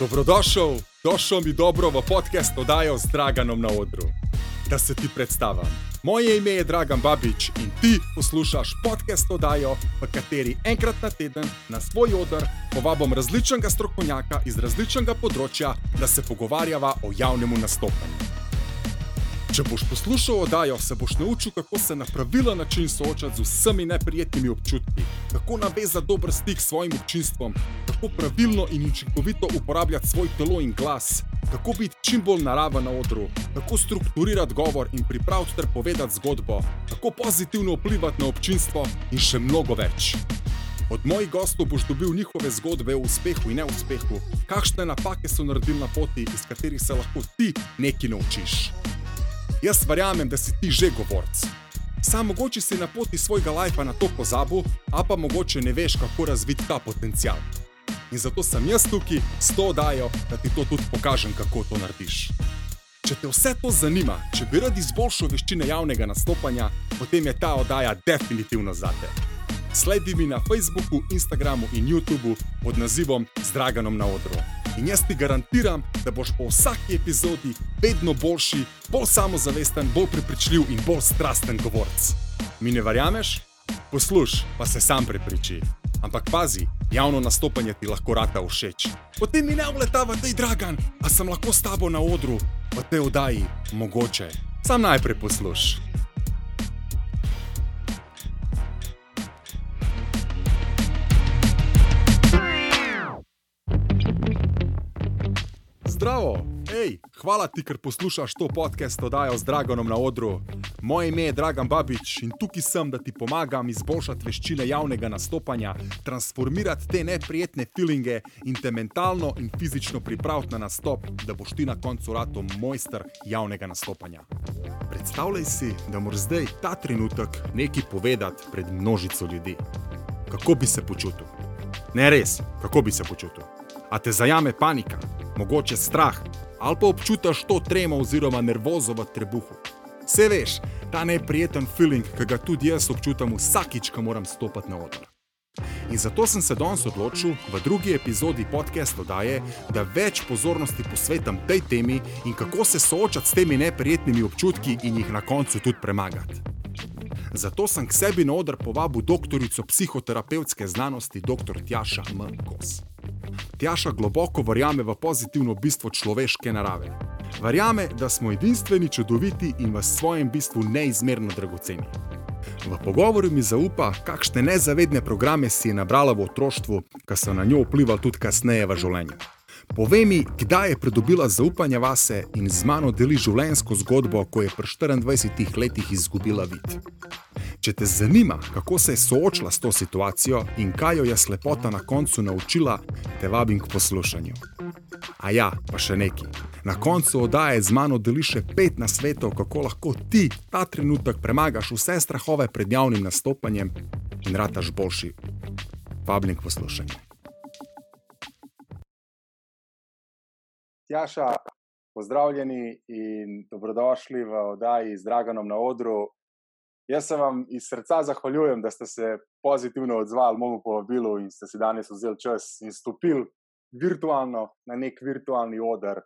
Dobrodošel, došel mi dobro v podcast oddajo z Draganom na odru. Da se ti predstavim. Moje ime je Dragan Babič in ti poslušaš podcast oddajo, v kateri enkrat na teden na svoj odr povabim različnega strokovnjaka iz različnega področja, da se pogovarjava o javnem nastopanju. Če boš poslušal oddajo, se boš naučil, kako se na pravilen način soočati z vsemi neprijetnimi občutki, kako navezati dober stik s svojim občinstvom, kako pravilno in učinkovito uporabljati svoj telo in glas, kako biti čim bolj naraven na odru, kako strukturirati govor in pripraviti ter povedati zgodbo, kako pozitivno vplivati na občinstvo in še mnogo več. Od mojih gostov boš dobil njihove zgodbe o uspehu in neuspehu, kakšne napake so naredili na poti, iz katerih se lahko ti nekaj naučiš. Jaz verjamem, da si ti že govorc. Sam mogoče si na poti svojega lajfa na to pozabil, a pa mogoče ne veš, kako razviti ta potencial. In zato sem jaz tukaj s to oddajo, da ti to tudi pokažem, kako to narediš. Če te vse to zanima, če bi rad izboljšal veščine javnega nastopanja, potem je ta oddaja definitivno za te. Sledi mi na Facebooku, Instagramu in YouTubu pod nazivom Zdraganom na odru. In jaz ti garantiram, da boš po vsaki epizodi vedno boljši, bolj samozavesten, bolj prepričljiv in bolj strasten govorc. Mi ne verjameš? Poslušaj, pa se sam prepriči. Ampak pazi, javno nastopanje ti lahko rata všeč. Potem mi ne vletava, da je dragan, a sem lahko s tabo na odru, v tej oddaji, mogoče. Sam najprej poslušaj. Zdravo, hej, hvala ti, ker poslušaš to podcast oddajo z Draganom na odru. Moje ime je Dragan Babič in tukaj sem, da ti pomagam izboljšati veščine javnega nastopanja, transformirati te neprijetne feelinge in te mentalno in fizično pripraviti na nastop, da boš ti na koncu rato mojster javnega nastopanja. Predstavljaj si, da moraš zdaj ta trenutek nekaj povedati pred množico ljudi. Kako bi se počutil? Ne res, kako bi se počutil? A te zajame panika, mogoče strah, ali pa občutiš to tremo oziroma nervozo v trebuhu. Vse veš, ta neprijeten feeling, ki ga tudi jaz občutam vsakič, ko moram stopiti na oder. In zato sem se danes odločil v drugi epizodi podcasta Daje, da več pozornosti posvetim tej temi in kako se soočati s temi neprijetnimi občutki in jih na koncu tudi premagati. Zato sem k sebi na oder povabil doktorico psihoterapevtske znanosti, dr. Tjaša M. Kos. Tjaša globoko verjame v pozitivno bistvo človeške narave. Verjame, da smo edinstveni, čudoviti in v svojem bistvu neizmerno dragoceni. V pogovoru mi zaupa, kakšne nezavedne programe si je nabrala v otroštvu, ki so na njo vplivali tudi kasneje v življenju. Povej mi, kdaj je pridobila zaupanje vase in z mano deli življenjsko zgodbo, ko je pri 24 letih izgubila vid. Če te zanima, kako se je soočila s to situacijo in kaj jo je slepota na koncu naučila, te vabim k poslušanju. A ja, pa še nekaj. Na koncu oddaje z mano deli še pet nasvetov, kako lahko ti ta trenutek premagaš vse strahove pred javnim nastopanjem in rataš boljši. Vabim k poslušanju. Tjaša, pozdravljeni in dobrodošli v oddaji z Draganom na odru. Jaz se vam iz srca zahvaljujem, da ste se pozitivno odzvali mojemu povabilu in ste si danes vzeli čas in stopili virtualno na nek virtualni oder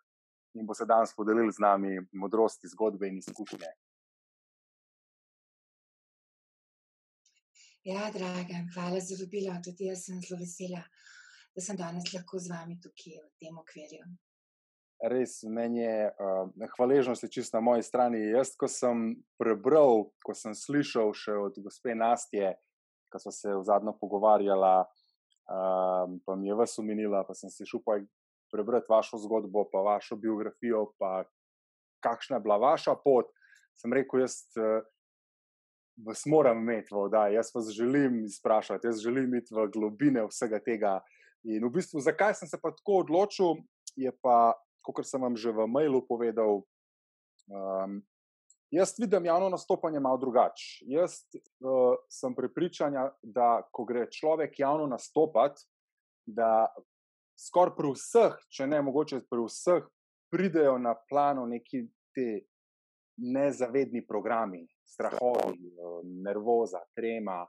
in bo se danes podelili z nami modrosti, zgodbe in izkušnje. Ja, draga, hvala za vabilo. Tudi jaz sem zelo vesela, da sem danes lahko z vami tukaj v tem okvirju res meni je uh, hvaležnost čisto na moji strani. Jaz, ko sem prebral, ko sem slišal še od gospe Nastje, ko smo se zadnjo pogovarjala, uh, pa mi je vas umenila, pa sem si šel prebrati vašo zgodbo, pa vašo biografijo, pa kakšna je bila vaša pot. Sem rekel, jaz uh, vas moram imeti v oddaji, jaz vas želim izprašati, jaz želim iti v globine vsega tega. In v bistvu, zakaj sem se pa tako odločil, je pa kot sem vam že v mailu povedal, um, jaz vidim javno nastopanje malo drugače. Jaz uh, sem prepričan, da ko gre človek javno nastopati, da skoraj pri vseh, če ne mogoče pri vseh, pridejo na plano neki ti nezavedni programi, strahovi, nervoza, trema.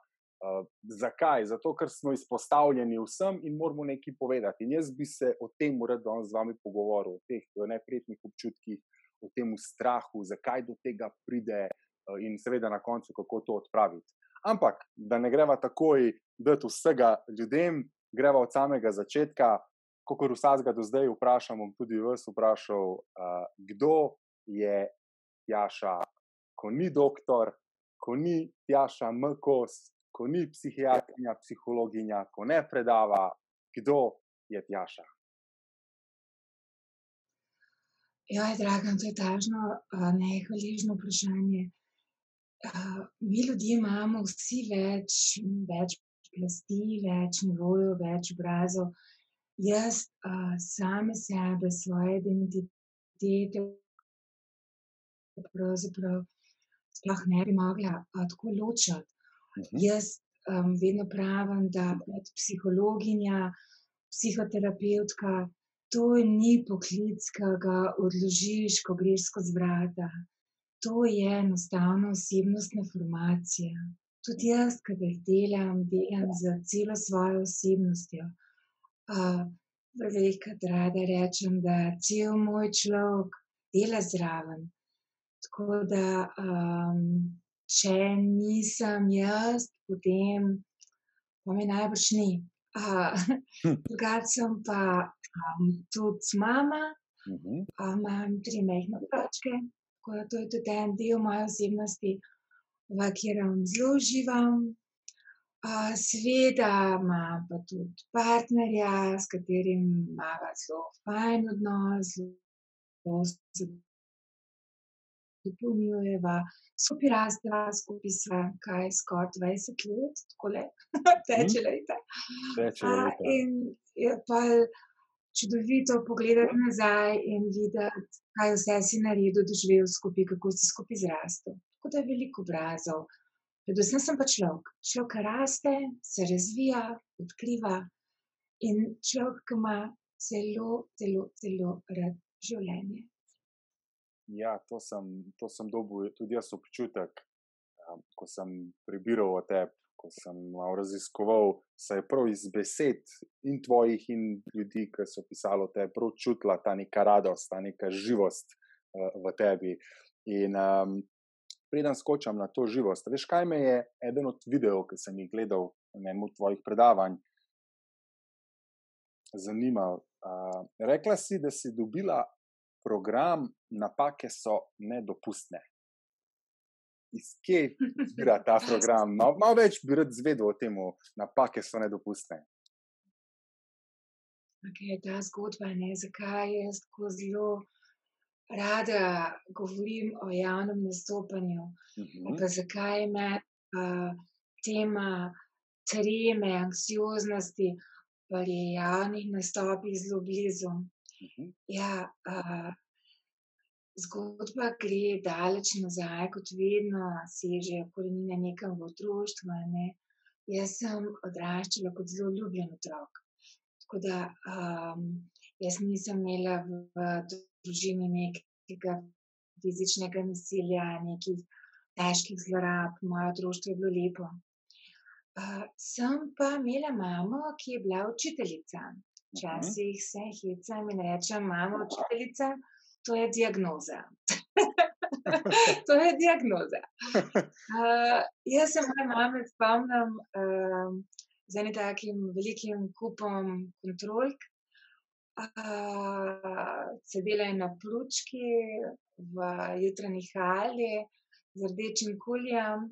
Uh, zakaj? Zato, ker smo izpostavljeni vsem in moramo nekaj povedati. In jaz bi se o tem rad danes z vami pogovoril, o teh neprijetnih občutkih, o tem strahu, zakaj do tega pride uh, in seveda na koncu, kako to odpraviti. Ampak, da ne greva takoj dati vsega ljudem, greva od samega začetka. Kot vsakega do zdaj vprašam, bom tudi vas vprašal, uh, kdo je Jaša, ko ni doktor, ko ni Jaša Mkos, ko ni psihiatrinja, psihologinja, ko ne predava, kdo je Tjaša. Ja, dragam, to je tažno, nehvaližno vprašanje. Mi ljudje imamo vsi več, več plasti, več nivojev, več obrazov. Jaz same sebe, svoje identitete, pravzaprav sploh ne bi mogla tako ločiti. Mhm. Jaz um, vedno pravim, da je psihologinja, psihoterapeutka, to ni poklic, ki ga odložiš, ko greš skozi vrata. To je enostavno osebnostna formacija. Tudi jaz, ki jih delam, delam za celo svojo osebnostjo. Velikokrat uh, rada rečem, da cel moj človek dela zraven. Tako da um, če nisem jaz, potem pa me najbrž ni. Hm. Drugače sem pa um, tudi mama, uh -huh. um, imam tri mehke otroke, tako da to je tudi en del moje osebnosti, v katerem zelo uživam. Uh, Sveda imam pa tudi partnerja, s katerim imamo zelo fajn odnos, zelo dopolnjujeva, skupaj rasteva, skupaj sva, kaj skoraj 20 let, tako le, teče leta. Teče leta. In je pa čudovito pogledati nazaj in videti, kaj vse si naredil, doživel skupaj, kako si skupaj zrastel. Tako da je veliko obrazov. Predvsem sem pa človek. Človek raste, se razvija, odkriva in človek, ima zelo, zelo, zelo rad življenje. Ja, to sem, to sem dobil tudi jaz občutek, um, ko sem prebiral o tebi, ko sem malo raziskoval. Se je prav iz besed in tvojih, in ljudi, ki so pisali o tebi, prav čutila ta neka radost, ta neka živost uh, v tebi. In um, preden skočam na to živost, veš, kaj me je eden od videov, ki sem jih gledal na enem od tvojih predavanj, zanimal. Uh, rekla si, da si dobila program, napake so nedopustne. Iz kje izbira ta program? Malo mal več bi rad zvedel o tem, napake so nedopustne. Okay, ta zgodba je, zakaj jaz tako zelo rada govorim o javnem nastopanju. Uh mhm. -huh. Zakaj me uh, tema treme, anksioznosti pri javnih nastopih zelo blizu. -huh. Ja, uh, zgodba gre daleč nazaj, kot vedno, seže korenine nekam v otroštvu. Ne? Jaz sem odraščala kot zelo ljubljen otrok. Tako da um, jaz nisem imela v, v družini nekega fizičnega nasilja, nekih težkih zlorab, moje otroštvo je bilo lepo. Uh, sem pa imela mamo, ki je bila učiteljica. Včasih se hecam in rečem, imamo učiteljica, to je diagnoza. to je diagnoza. Uh, jaz se moje mame spomnim uh, z enim takim velikim kupom kontrolk. Uh, sedela je na plučki v jutranji hali z rdečim kuljem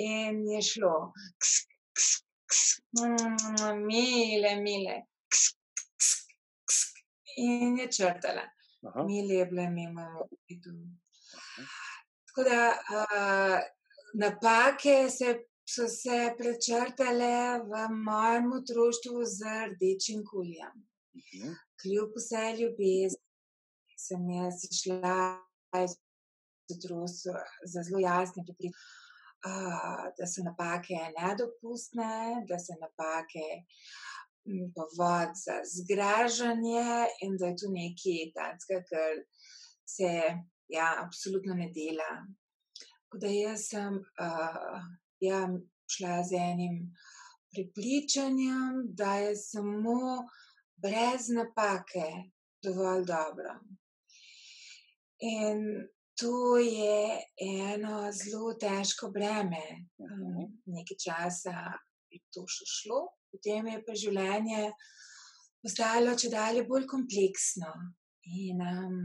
in je šlo, ks, ks, ks, mm, mile, mile, ks, in je črtala. Mi leble, mi imamo vidu. Tako da uh, napake se, so se prečrtale v mojem otroštvu z rdečim kuljem. Mhm. Kljub vse ljubezni sem jaz šla iz otroštva za zelo jasne pripričanje. Uh, da so napake nedopustne, da so napake povod za zgražanje in da je tu nekaj takega, kar se ja, absolutno ne dela. Tako da jaz sem, uh, ja, šla z enim prepričanjem, da je samo brez napake dovolj dobro. In to je eno zelo težko breme. Um, nekaj časa je to še šlo, potem je pa življenje postalo če dalje bolj kompleksno. In um,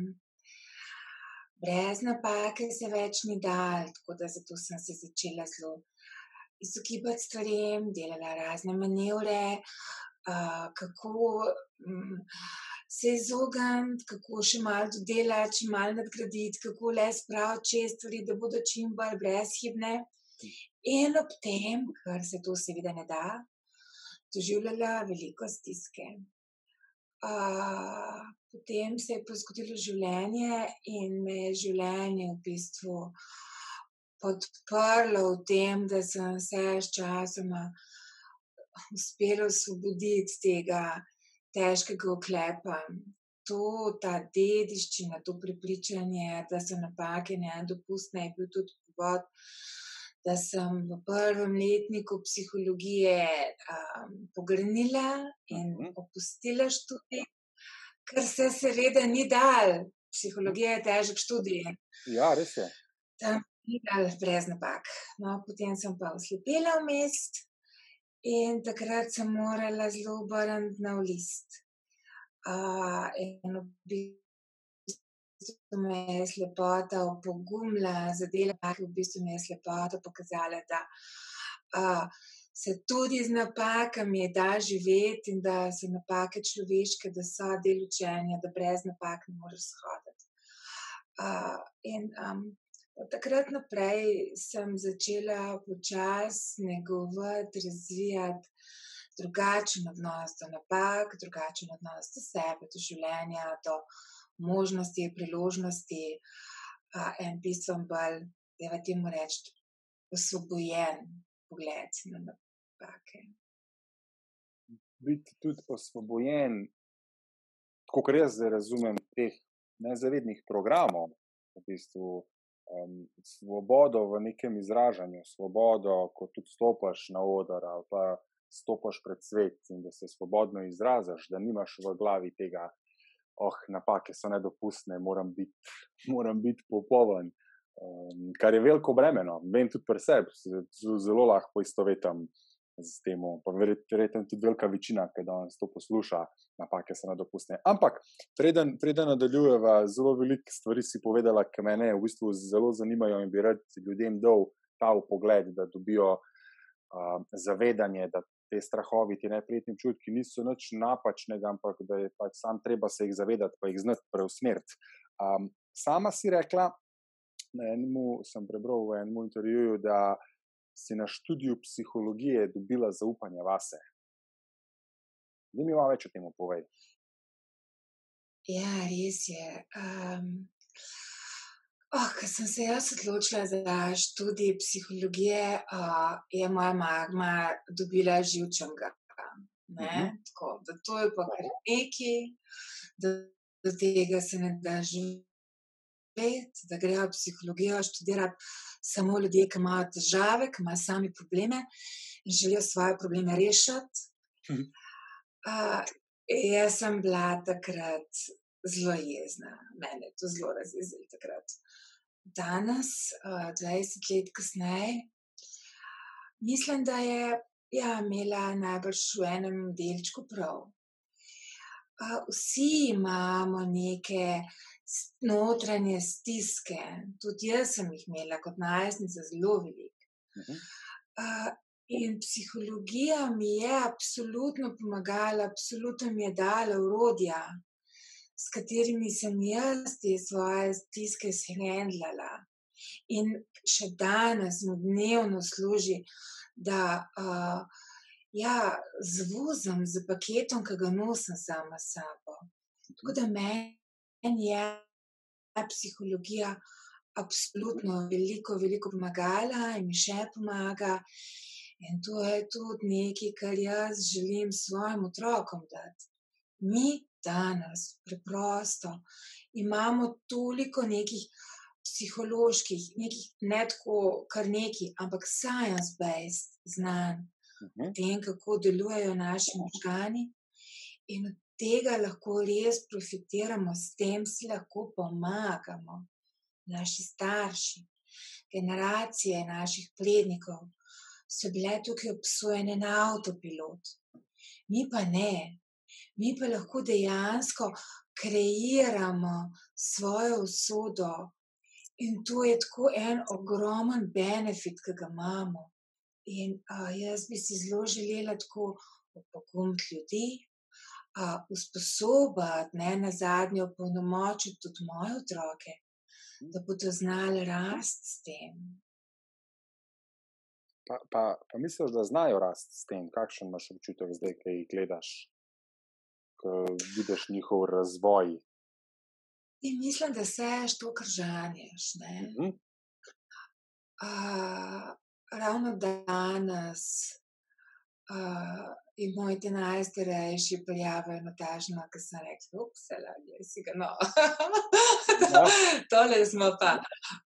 brez napake se več ni dal, tako da zato sem se začela zelo izogibati stvarem, delala razne manevre, uh, kako. Um, se izogniti, kako še malo dodelati, čim malo nadgraditi, kako le spraviti čez stvari, da bodo čim bolj brezhibne. In ob tem, kar se to seveda ne da, doživljala veliko stiske. Uh, potem se je pa zgodilo življenje in me je življenje v bistvu podprlo v tem, da sem se s časoma uspela osvoboditi tega težkega oklepa. To, ta dediščina, to prepričanje, da so napake nedopustne, je bil tudi povod, da sem v prvem letniku psihologije um, pogrnila in mhm. opustila študij, ker se seveda ni dal. Psihologija je težek študij. Ja, res je. Tam ni dal brez napak. No, potem sem pa oslepela v mest. In takrat sem morala zelo obrniti na list. Uh, in v bistvu me je slepota opogumila, zadela, ki v bistvu me je slepota pokazala, da uh, se tudi z napakami da živeti in da so napake človeške, da so del učenja, da brez napak ne moreš shoditi. Uh, in um, Od takrat naprej sem začela počasi negovati, razvijati drugačen odnos do napak, drugačen odnos do sebe, do življenja, do možnosti, priložnosti, en bistven bolj, da je temu reči, osvobojen pogled na napake. Biti tudi osvobojen, kot jaz razumem, teh nezavednih programov, v bistvu um, svobodo v nekem izražanju, svobodo, ko tudi stopiš na oder ali pa stopiš pred svet in da se svobodno izražaš, da nimaš v glavi tega, oh, napake so nedopustne, moram biti bit popoln. Um, kar je veliko bremeno, vem tudi pri sebi, zelo lahko poistovetim z tem, verjetno tudi velika večina, ki danes to posluša, napake so nedopustne. Ampak, preden, preden nadaljujeva, zelo veliko stvari si povedala, ki me v bistvu zelo zanimajo in bi rad ljudem dal ta pogled, da dobijo uh, zavedanje, da te strahovi, ti neprijetni občutki niso nič napačnega, ampak da je pač sam treba se jih zavedati, pa jih znati preusmeriti. Um, sama si rekla, na enem sem prebral v enem intervjuju, da si na študiju psihologije dobila zaupanje vase. Da mi malo več o tem povej. Ja, res je. Um, oh, ko sem se jaz odločila za študij psihologije, uh, je moja magma dobila živčnega. Mhm. -huh. Tako, da to je pa kar neki, da do tega se ne da živeti, da grejo psihologijo študirati samo ljudje, ki imajo težave, ki imajo sami probleme in želijo svoje probleme rešiti. Uh, jaz sem bila takrat zelo jezna, meni je to zelo razjezilo takrat. Danes, uh, 20 let kasneje, mislim, da je ja, imela najbrž v enem delčku prav. Uh, vsi imamo neke notranje stiske, tudi jaz sem jih imela kot najstnica zelo veliko. Uh, in psihologija mi je absolutno pomagala, absolutno mi je dala urodja, s katerimi sem jaz te svoje stiske shendlala. In še danes mi dnevno služi, da uh, ja, zvozim z paketom, ki ga nosim sama s sabo. Tako da meni je psihologija absolutno veliko, veliko pomagala in mi še pomaga. In to je tudi nekaj, kar jaz želim svojim otrokom dati. Mi danes preprosto imamo toliko nekih psiholoških, nekih, ne tako kar neki, ampak science-based znanj o uh -huh. tem, kako delujejo naši možgani. In od tega lahko res profitiramo, s tem si lahko pomagamo, naši starši, generacije naših prednikov so bile tukaj obsojene na avtopilot. Mi pa ne, mi pa lahko dejansko kreiramo svojo usodo. In to je tako en ogromen benefit, ki ga imamo. In uh, jaz bi si zelo želela tako opogumiti ljudi, uh, usposobiti, ne na zadnje, opolnomočiti tudi moje otroke, da bodo znali rasti s tem. Pa, pa, pa misliš, da znajo rasti s tem, kakšen imaš občutek zdaj, ki jih gledaš, ko vidiš njihov razvoj? In mislim, da se to kržanješ. Uh -huh. uh, ravno danes uh, in moj te najstarejši prijavil na tažno, ki sem rekel, upsala, je si ga no. Ja. Tole smo pa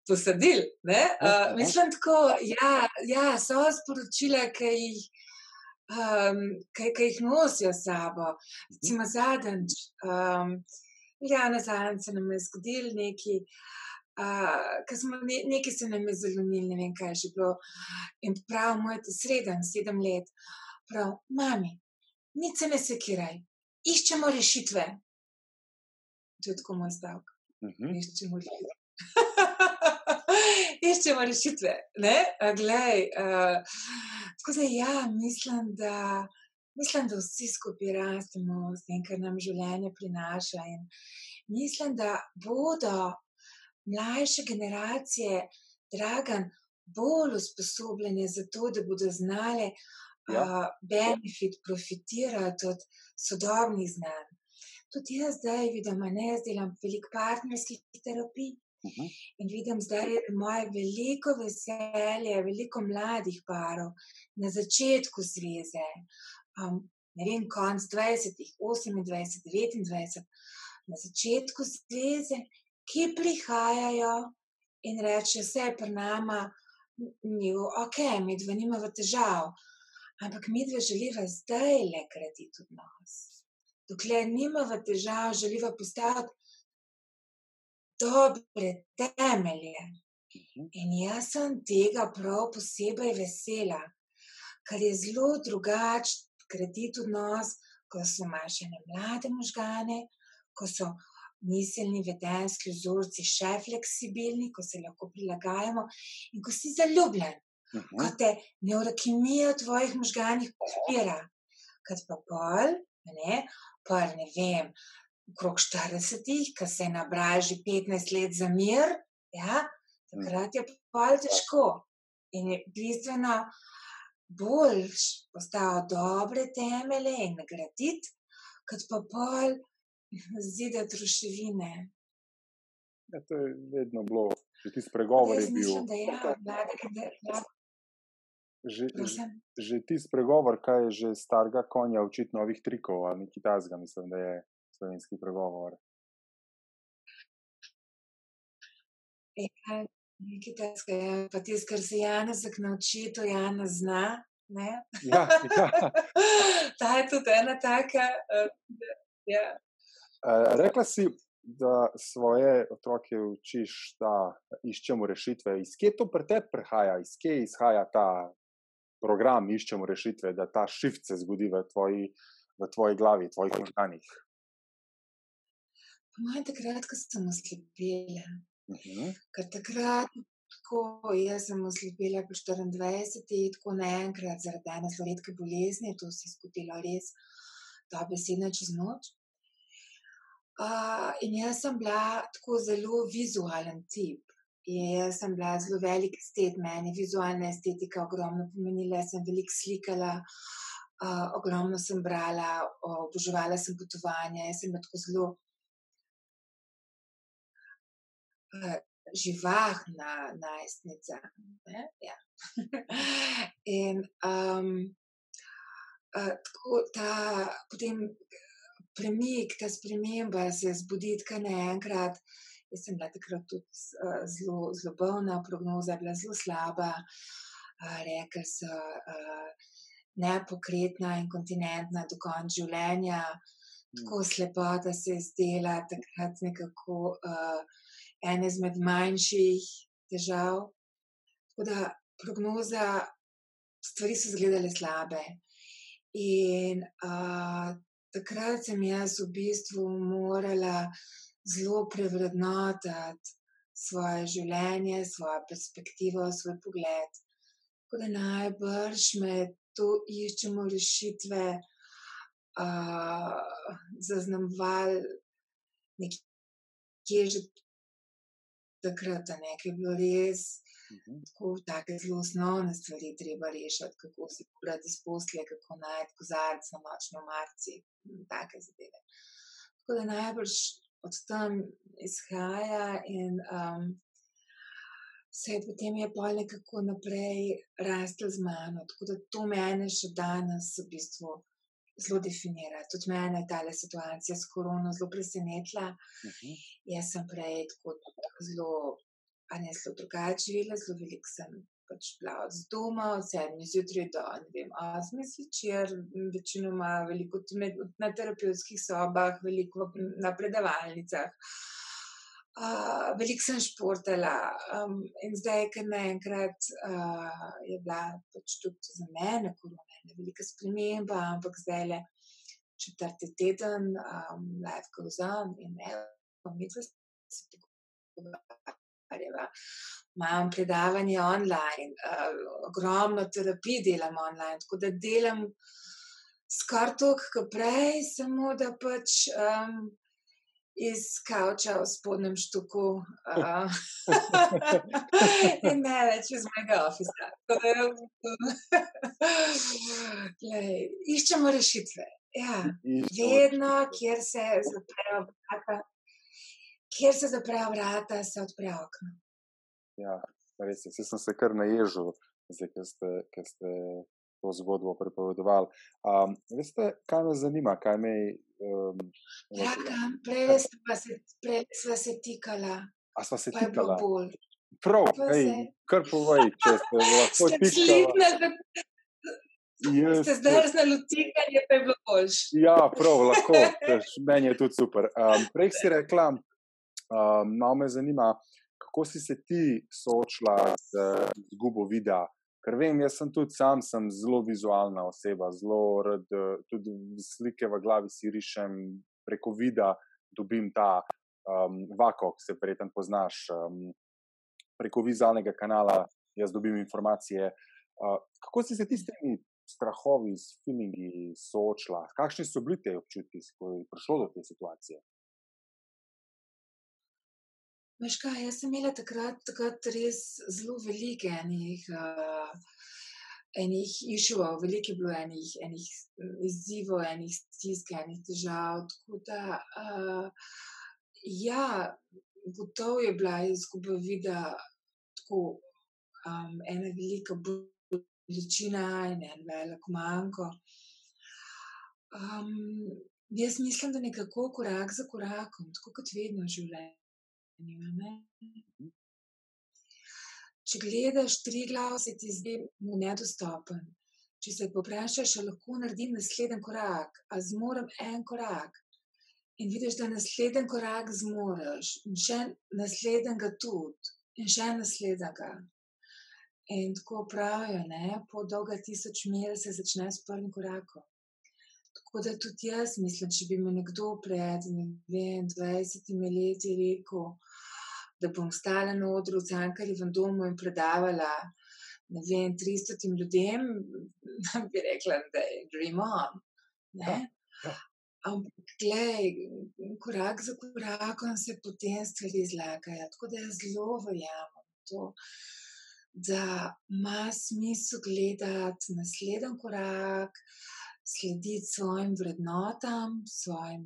posadili. Uh, mislim tako, ja, ja so sporočila, ki jih, um, ki, ki jih nosijo s sabo. Recimo zadnjič, um, ja, na zadnjič se nam je zgodil neki. Uh, smo, ne, nekaj se nam je zelo nil, ne vem, kaj je že bilo. In prav, moj te sreden, sedem let, prav, mami, nič se ne sekiraj, iščemo rešitve. To je tako moj stavek. Uh. -huh. Iščemo rešitve. iščemo rešitve. Glej, uh, tako da ja, mislim, da. Mislim, da vsi skupaj rastemo s tem, kar nam življenje prinaša. In mislim, da bodo mlajše generacije, dragan, bolj usposobljene za to, da bodo znale ja. uh, benefit, profitirati od sodobnih znanj. Tudi jaz zdaj vidim, da ne jaz delam veliko partnerskih terapij. In vidim zdaj moje veliko veselje, veliko mladih parov. Na začetku zveze, um, ne vem, konc 20, 28, 29, na začetku zveze, ki prihajajo in rečejo, vse je pri nama, ni ok, mi dva nimamo težav ampak mi dve želiva zdaj le graditi odnos. Dokler nimamo težav, želiva postaviti dobre temelje. Mhm. In jaz sem tega prav posebej vesela, ker je zelo drugače graditi odnos, ko so imaš še ne mlade možgane, ko so miselni, vedenski vzorci še fleksibilni, ko se lahko prilagajamo in ko si zaljubljen. -huh. ko te neurokemija v tvojih možganjih podpira. Kad pa pol, ne, pa ne vem, okrog 40, ki se nabraži 15 let za mir, ja, takrat je pol težko. In je bistveno bolj postaviti dobre temelje in nagraditi, kot pa pol zidati ruševine. Ja, to je vedno bilo, že ti spregovori. Jaz mislim, da je ja, mlade, Že, že, že ti spregovor, kaj je že starega konja, učiti novih trikov, ali nekaj tasga, mislim, da je slovenski pregovor. Ja, nekaj tasga je, pa tisto, kar se Janez nauči, to Janez zna. Ja, ja. Ta je tudi ena taka. Uh, ja. uh, rekla si, da svoje otroke učiš, da iščemo rešitve. Iz kje to pri tebi prihaja, iz kje izhaja ta program, iščemo rešitve, da ta shift se zgodi v tvoji, v tvoji glavi, v tvojih možganjih? Po mojem, takrat, ko sem oslepela. Uh. -huh. Ker takrat, ko jaz sem oslepela po 24, tako naenkrat zaradi ene zelo redke bolezni, to se je zgodilo res, da besedna čez noč. Uh, in jaz sem bila tako zelo vizualen tip. Jaz sem bila zelo velik estet, meni vizualna estetika ogromno pomenila, sem veliko slikala, uh, ogromno sem brala, oboževala sem potovanja, jaz sem tako zelo živahna najstnica. Ja. In um, uh, tako ta potem premik, ta sprememba se zbudi kar naenkrat Jaz sem bila takrat tudi uh, zelo, zelo bolna, prognoza je bila zelo slaba. Uh, Rekli so, uh, nepokretna in kontinentna do konca življenja, tako mm. slepota se je zdela takrat nekako uh, ena izmed manjših težav. Tako da prognoza, stvari so izgledale slabe. In uh, takrat sem jaz v bistvu morala zelo prevrednotiti svoje življenje, svojo perspektivo, svoj pogled. Tako da najbrž med tu iščemo rešitve, uh, zaznamovali nekje že takrat, da je bilo res. Mhm. Tako, tako zelo osnovne stvari treba rešiti, kako se pobrati iz posle, kako najti kozarec na močno marci, take zadeve. Tako da najbrž od tam izhaja in um, se je potem je pol nekako naprej rastel z mano. Tako da to mene še danes v bistvu zelo definira. Tudi mene je ta situacija s korono zelo presenetila. Uh mhm. -huh. Jaz sem prej tako zelo, a ne zelo drugače živela, zelo veliko sem pač bila od doma, od sedmih zjutraj do osmih zvečer, večinoma veliko na terapevtskih sobah, veliko na predavalnicah. Uh, veliko sem športala um, in zdaj, ker naenkrat uh, je bila pač tudi za mene korona, ne velika sprememba, ampak zdaj le četrti teden, um, life goes on in ne, mi se pogovarjava. Imam predavanje online, uh, ogromno terapij delam online, tako da delam skoraj toliko, kot prej, samo da pač. Um, iz kavča v spodnjem štuku uh, in ne več iz mojega ofisa. Iščemo rešitve. Ja, vedno, kjer se zaprejo vrata, kjer se zaprejo vrata, se odprejo okno. Ja, res je. Sem se kar naježil, zdaj, ker ste, ker ste to zgodbo pripovedovali. Um, veste, kaj me zanima? Kaj me, um, ja, prej smo se tikala. A smo se tikala? Prav, hej, kar povej, če ste lahko tikali. Ste zdaj znali tikanje, pa je bilo boljše. Ja, prav, lahko. Meni je tudi super. Um, prej si rekla, um, malo me zanima, kako si se ti soočila z izgubo videa Ker vem, jaz sem tudi sam sem zelo vizualna oseba, zelo rad tudi slike v glavi si rišem preko vida, dobim ta um, vako, ki se verjetno poznaš. Um, preko vizualnega kanala jaz dobim informacije. Uh, kako si se ti s temi strahovi, s feelingi soočila? Kakšni so bili te občutki, ko je prišlo do te situacije? Veš kaj, jaz sem imela takrat, takrat res zelo velike enih, uh, enih išuvov, veliko je bilo enih, enih izzivov, enih stisk, enih težav. Tako da, uh, ja, gotovo je bila izguba vida tako um, ena velika bolečina in en velik manjko. Um, jaz mislim, da nekako korak za korakom, tako kot vedno v življenju. Mhm. Če gledaš tri glav, se ti zdi nedostopen. Če se poprašaš, lahko naredim naslednji korak, a zmorem en korak. In vidiš, da naslednji korak zmoriš, in še naslednjega tudi, in še naslednjega. In tako pravijo, ne? po dolga tisoč mil se začne s prvim korakom. Tako da tudi jaz mislim, če bi mi nekdo pred vem, 20 leti rekel, da bom stala na odru v Cankarjevem domu in predavala vem, 300 ljudem, bi rekla, da je dream on. Ja, ja. Ampak, gledaj, korak za korakom se potem stvari zlagajo. Tako da jaz zelo verjamem to, da ima smisel gledati naslednji korak, slediti svojim vrednotam, svojim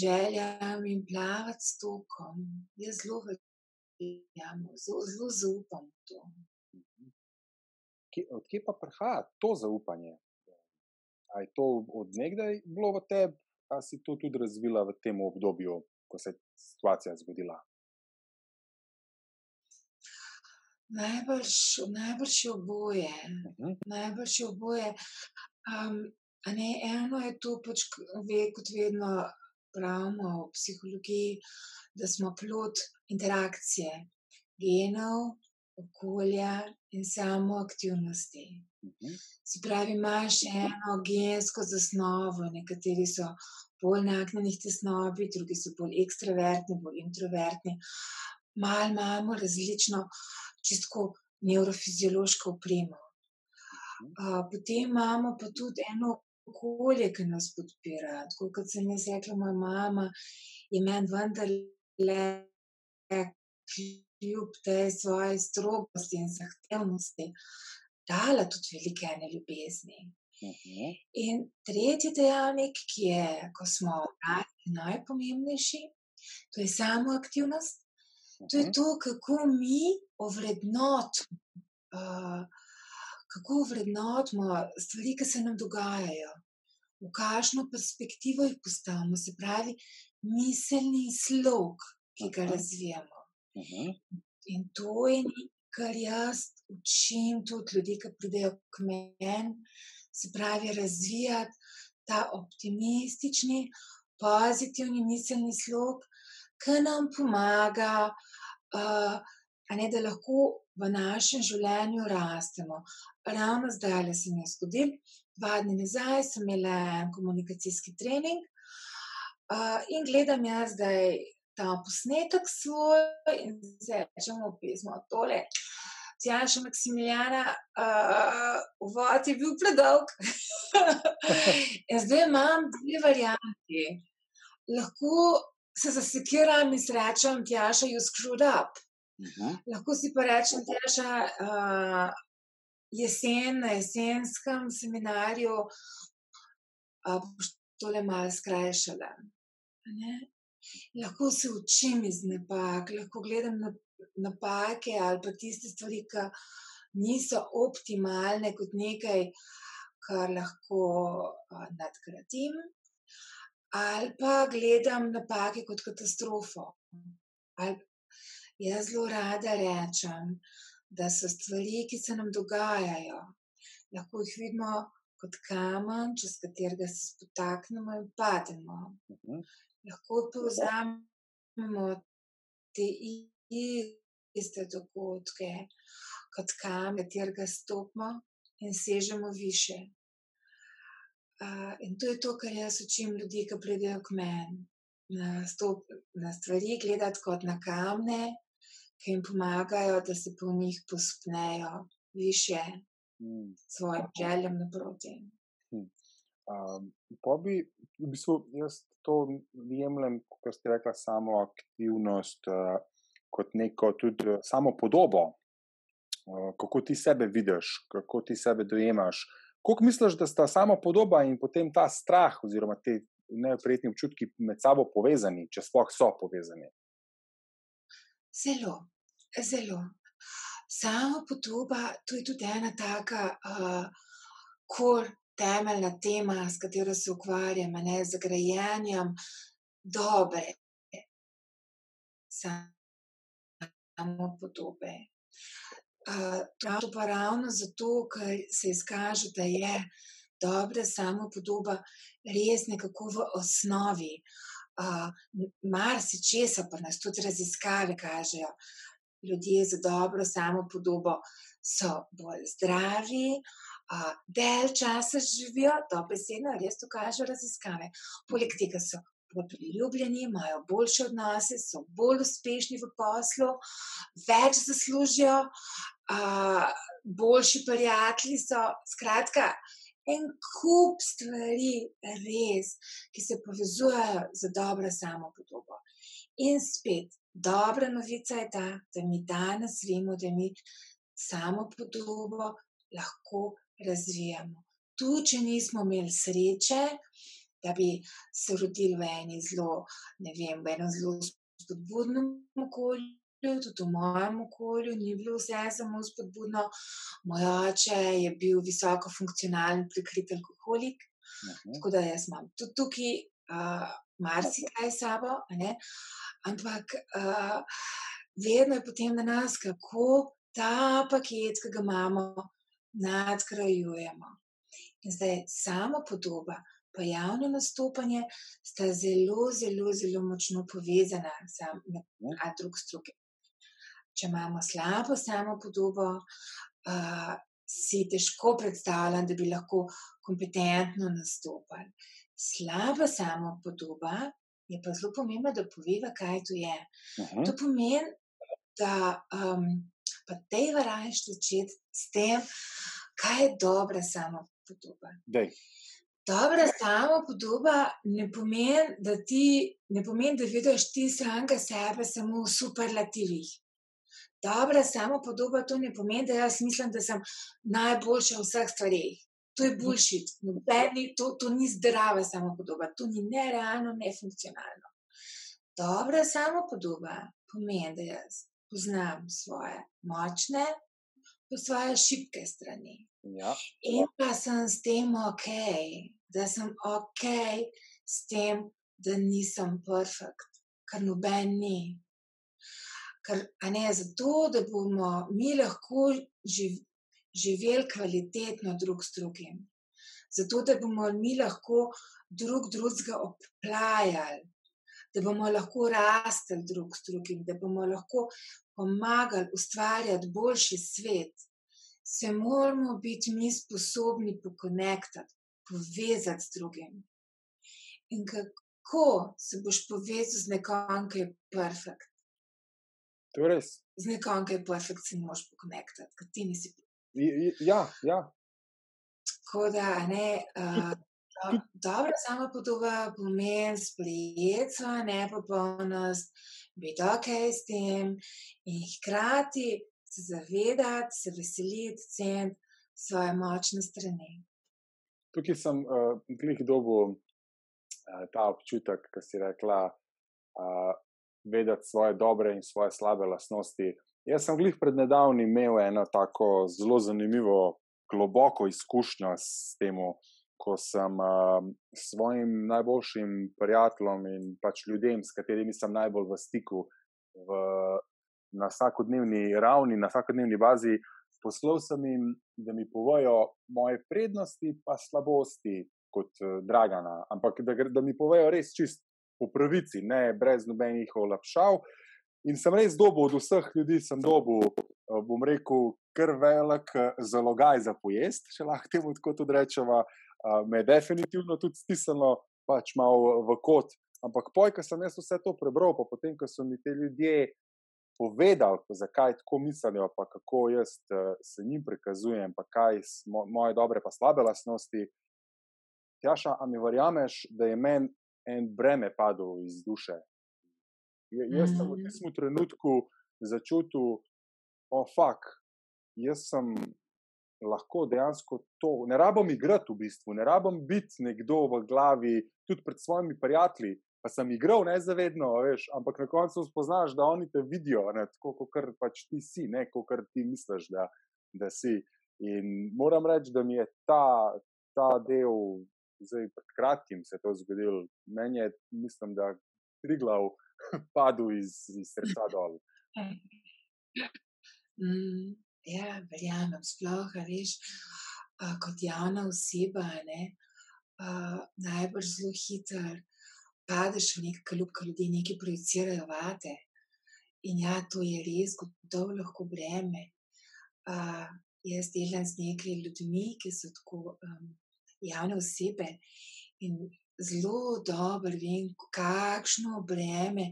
željam in plavati s tokom. Jaz zelo verjamem, zelo, zelo zaupam v to. Odkje pa prihaja to zaupanje? Ali je to odnegdaj bilo v tebi, ali si to tudi razvila v tem obdobju ko se je situacija zgodila? Najbrž, najbrž je oboje. Uh mhm. -huh. Najbrž je oboje. Um, ne, eno je to, pač, ve, kot vedno pravimo v psihologiji, da smo plod interakcije genov, okolja in samo aktivnosti. Mhm. Se pravi, imaš eno gensko zasnovo, nekateri so bolj nagnjeni tesnobi, drugi so bolj ekstravertni, bolj introvertni. Mal imamo različno čistko neurofiziološko opremo. Uh, potem imamo pa tudi eno okolje, ki nas podpira. Tako kot sem jaz rekla, moja mama je meni vendarle kljub tej svoji strogosti in zahtevnosti dala tudi velike ene ljubezni. In tretji dejavnik, ki je, ko smo najpomembnejši, to je samo aktivnost. To je to, kako mi ovrednotimo, uh, kako ovrednotimo stvari, ki se nam dogajajo, v kakšno perspektivo jih postavimo, se pravi, miselni slog, ki ga razvijamo. In to je nekaj, kar jaz učim tudi ljudi, ki pridejo k meni, se pravi, razvijati ta optimistični, pozitivni miselni slog, ki nam pomaga, uh, ne, da lahko v našem življenju rastemo. Ravno zdaj le se mi je zgodil, dva dni nazaj sem imela en komunikacijski trening uh, in gledam jaz zdaj ta posnetek svoj in zdaj rečemo pismo tole. Tjaša Maksimiljana, uh, uvod je bil predolg. in zdaj imam dve varianti. Lahko se zasekiram in rečem, Tjaša, you screwed up. -huh. Lahko si pa rečem, Tjaša, uh, jesen na jesenskem seminarju uh, boš tole malo skrajšala. Lahko se učim iz napak, lahko gledam na napake ali pa tiste stvari, ki niso optimalne, kot nekaj, kar lahko uh, nadgradim, ali pa gledam napake kot katastrofo. Ali jaz zelo rada rečem, da so stvari, ki se nam dogajajo, lahko jih vidimo kot kamen, čez katerega se spotaknemo in pademo. Uh mhm. -huh. Lahko povzamemo te iste dogodke kot kamen, katerega stopimo in sežemo više. Uh, in to je to, kar jaz učim ljudi, ki pridejo k meni. Na, na stvari gledati kot na kamne, ki jim pomagajo, da se po njih pospnejo više mm. svojim željem naproti. Mm. Um, pa bi, v bistvu, jaz to jemljem, kot ste rekla, samo aktivnost, uh, kot neko tudi samo podobo, uh, kako ti sebe vidiš, kako ti sebe dojemaš. Kako misliš, da sta samo podoba in potem ta strah, oziroma te neoprijetni občutki med sabo povezani, če sploh so povezani? Zelo, zelo. Samo podoba, to je tudi ena taka, uh, kor temeljna tema, s katero se ukvarjam, ne z grajenjem dobre, samo podobe. To pa ravno zato, ker se izkaže, da je dobra samo podoba res nekako v osnovi. Uh, Mar si česa, pa nas tudi raziskave kažejo. Ljudje z dobro samo podobo so bolj zdravi, del časa živijo, to besedno res to kažejo raziskave. Poleg tega so bolj priljubljeni, imajo boljše odnose, so bolj uspešni v poslu, več zaslužijo, boljši prijatelji so. Skratka, en kup stvari, res, ki se povezujejo z dobro samo podobo. In spet, dobra novica je ta, da mi danes vemo, da mi samo podobo lahko razvijamo. Tu, če nismo imeli sreče, da bi se rodili v eni zelo, ne vem, v enem zelo spodbudnem okolju. Tudi v mojem okolju ni bilo vse samo spodbudno. Moj oče je bil visoko funkcionalen, prikrit alkoholik. Uh -huh. Tako da jaz imam tudi tukaj uh, marsikaj sabo, ampak uh, vedno je potem na nas, kako ta paket, ki ga imamo, nadgrajujemo. In zdaj samo podoba, pa javno nastopanje sta zelo, zelo, zelo močno povezana na drug struke. Če imamo slabo samo podobo, uh, si težko predstavljam, da bi lahko kompetentno nastopali. Slaba samo podoba je pa zelo pomembna, da poveva, kaj to je. Uh -huh. To pomeni, da um, pa te varaš začeti s tem, kaj je dobra samo podoba. Dej. Dobra samo podoba ne pomeni, da ti ne pomeni, da vidiš ti stranka sebe samo v superlativih. Dobra samo podoba to ne pomeni, da jaz mislim, da sem najboljša v vseh stvarih. To je bullshit. Nobeni, to, to ni zdrava samo podoba, to ni nerealno, nefunkcionalno. Dobra samo podoba pomeni, da jaz poznam svoje močne, pa svoje šibke strani. Ja. In pa sem s tem ok, da sem ok s tem, da nisem perfekt, kar noben ni. Ker, ne, zato, da bomo mi lahko živ, živeli kvalitetno drug s drugim, zato, da bomo mi lahko drug drugega oplajali, da bomo lahko rastli drug s drugim, da bomo lahko pomagali ustvarjati boljši svet se moramo biti mi sposobni pokonektati, povezati s drugim. In kako se boš povezal z nekom, ki je perfekt? To je res. Z nekom, ki je perfekt, se moreš pokonektati, ker ti nisi. Ja, ja. Tako da, ne. Uh, Dobro, samo podoba pomeni sprejeti svojo nepopolnost, biti ok s tem in hkrati se zavedati, se veseliti, ceniti svoje močne strani. Tukaj sem uh, glih dobil uh, ta občutek, ki si rekla, uh, vedeti svoje dobre in svoje slabe lastnosti. Jaz sem glih pred nedavnim imel eno tako zelo zanimivo, globoko izkušnjo s tem, ko sem uh, svojim najboljšim prijateljem in pač ljudem, s katerimi sem najbolj v stiku, v na vsakodnevni ravni, na vsakodnevni bazi, poslal sem jim, da mi povejo moje prednosti in slabosti kot uh, Dragana. Ampak da, da mi povejo res čist po pravici, ne brez nobenih olapšav. In sem res dobil od vseh ljudi, sem dobil, uh, bom rekel, kar velik uh, zalogaj za pojest, če lahko temu tako tudi rečemo. Uh, me je definitivno tudi stisnilo, pač malo v kot. Ampak poj, ko sem jaz vse to prebral, pa potem, ko so mi te ljudje povedali, zakaj tako mislijo, pa kako jaz se njim prikazujem, pa kaj so moje dobre in slabe lastnosti. Tjaša, a mi verjameš, da je meni en breme padlo iz duše? J jaz sem v tem trenutku začutil, da oh, jaz sem lahko dejansko to. Ne rabim igrati v bistvu, ne rabim biti nekdo v glavi, tudi pred svojimi prijatelji, pa sem igral nezavedno, veš, ampak na koncu spoznaš, da oni te vidijo, ne, tako kot pač ti si, ne kot ti misliš, da, da si. In moram reči, da mi je ta, ta del, zdaj pred kratkim se je to zgodil, meni je, mislim, da tri glav padel iz, iz srca dol. Mm, ja, verjamem, sploh, veš, kot javna oseba, ne, a, najbolj zelo hiter padeš v nek klub, ki ljudje nekaj projicirajo vate. In ja, to je res, gotovo lahko breme. Uh, jaz delam z nekaj ljudmi, ki so tako um, javne osebe in zelo dobro vem, kakšno breme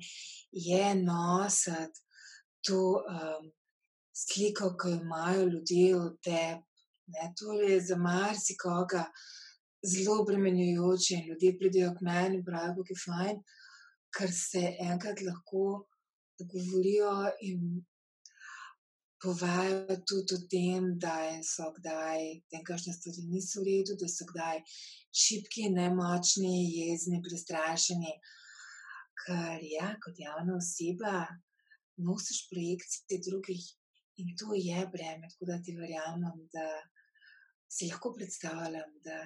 je nositi to um, sliko, ki jo imajo ljudje v tebi. To je za marsikoga zelo obremenjujoče in ljudje pridejo k meni in pravijo, da je fajn, ker se enkrat lahko pogovorijo in povajo tudi o tem, da so kdaj nekakšne stvari niso v redu, da so kdaj šipki, nemočni, jezni, prestrašeni. Ker ja, kot javna oseba nosiš projekcije drugih in to je breme, tako da ti verjamem, da si lahko predstavljam, da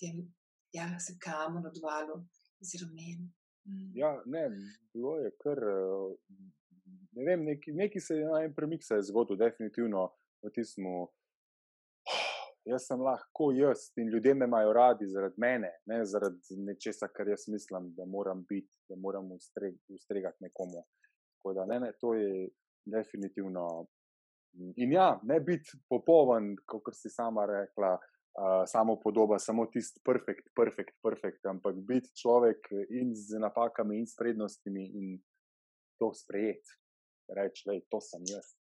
tem, ja, se kamen odvalil z ramen. Mm. Ja, ne, bilo je kar. Ne vem, neki, neki se je en premik se je zgodil, definitivno v tistem. Jaz sem lahko jaz in ljudje me imajo radi zaradi mene, ne zaradi nečesa, kar jaz mislim, da moram biti, da moram ustreg, ustregati nekomu. Da, ne, ne, to je definitivno. In ja, ne biti popoln, kot si sama rekla, uh, samo podoba, samo tisti perfekt, perfekt, perfekt, ampak biti človek in z napakami in s prednostmi in to sprejeti. Reči, da to sem jaz.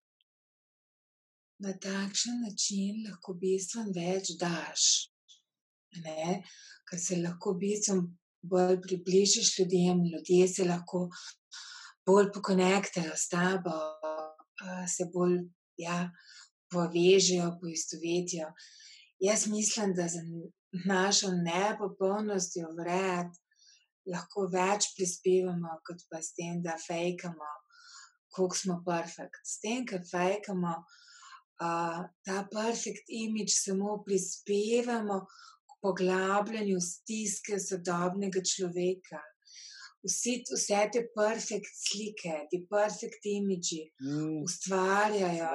Na takšen način lahko bistveno več daš, ne? ker se lahko bistveno bolj približaš ljudem, ljudje se lahko bolj pokonektajo s tabo, se bolj ja, povežejo, poistovetijo. Jaz mislim, da za našo nepopolnostjo vred lahko več prispevamo, kot pa s tem, da fejkamo, koliko smo perfekt. S tem, ker fejkamo uh, ta perfekt imič, samo prispevamo k poglabljanju stiske sodobnega človeka. Vsi, vse te perfekt slike, ti perfekt imiči mm. ustvarjajo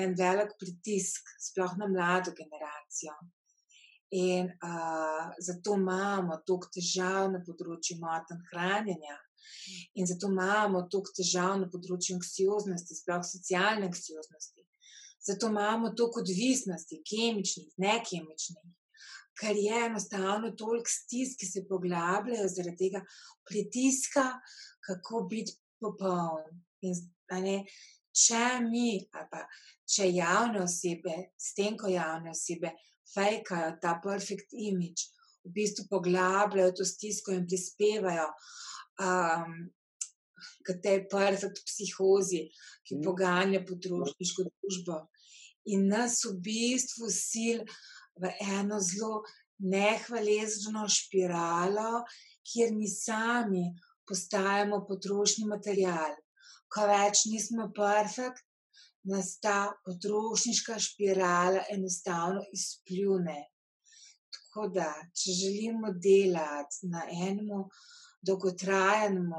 en velik pritisk, sploh na mlado generacijo. In uh, zato imamo toliko težav na področju motenj hranjenja, in zato imamo toliko težav na področju anksioznosti, sploh socialne anksioznosti. Zato imamo toliko odvisnosti, kemičnih, nekemičnih, ker je enostavno toliko stisk, ki se poglabljajo zaradi tega pritiska, kako biti popoln. In, ne, če mi, pa če javne osebe, s tem, ko javne osebe fejkajo ta perfect image, v bistvu poglabljajo to stisko in prispevajo um, k tej perfect psihozi, ki mm. poganja potrošniško družbo. In nas v bistvu sil v eno zelo nehvaležno špiralo, kjer mi sami postajamo potrošni material. Ko več nismo perfekt, nas ta potrošniška spirala enostavno izpljune. Tako da, če želimo delati na enem dolgotrajnem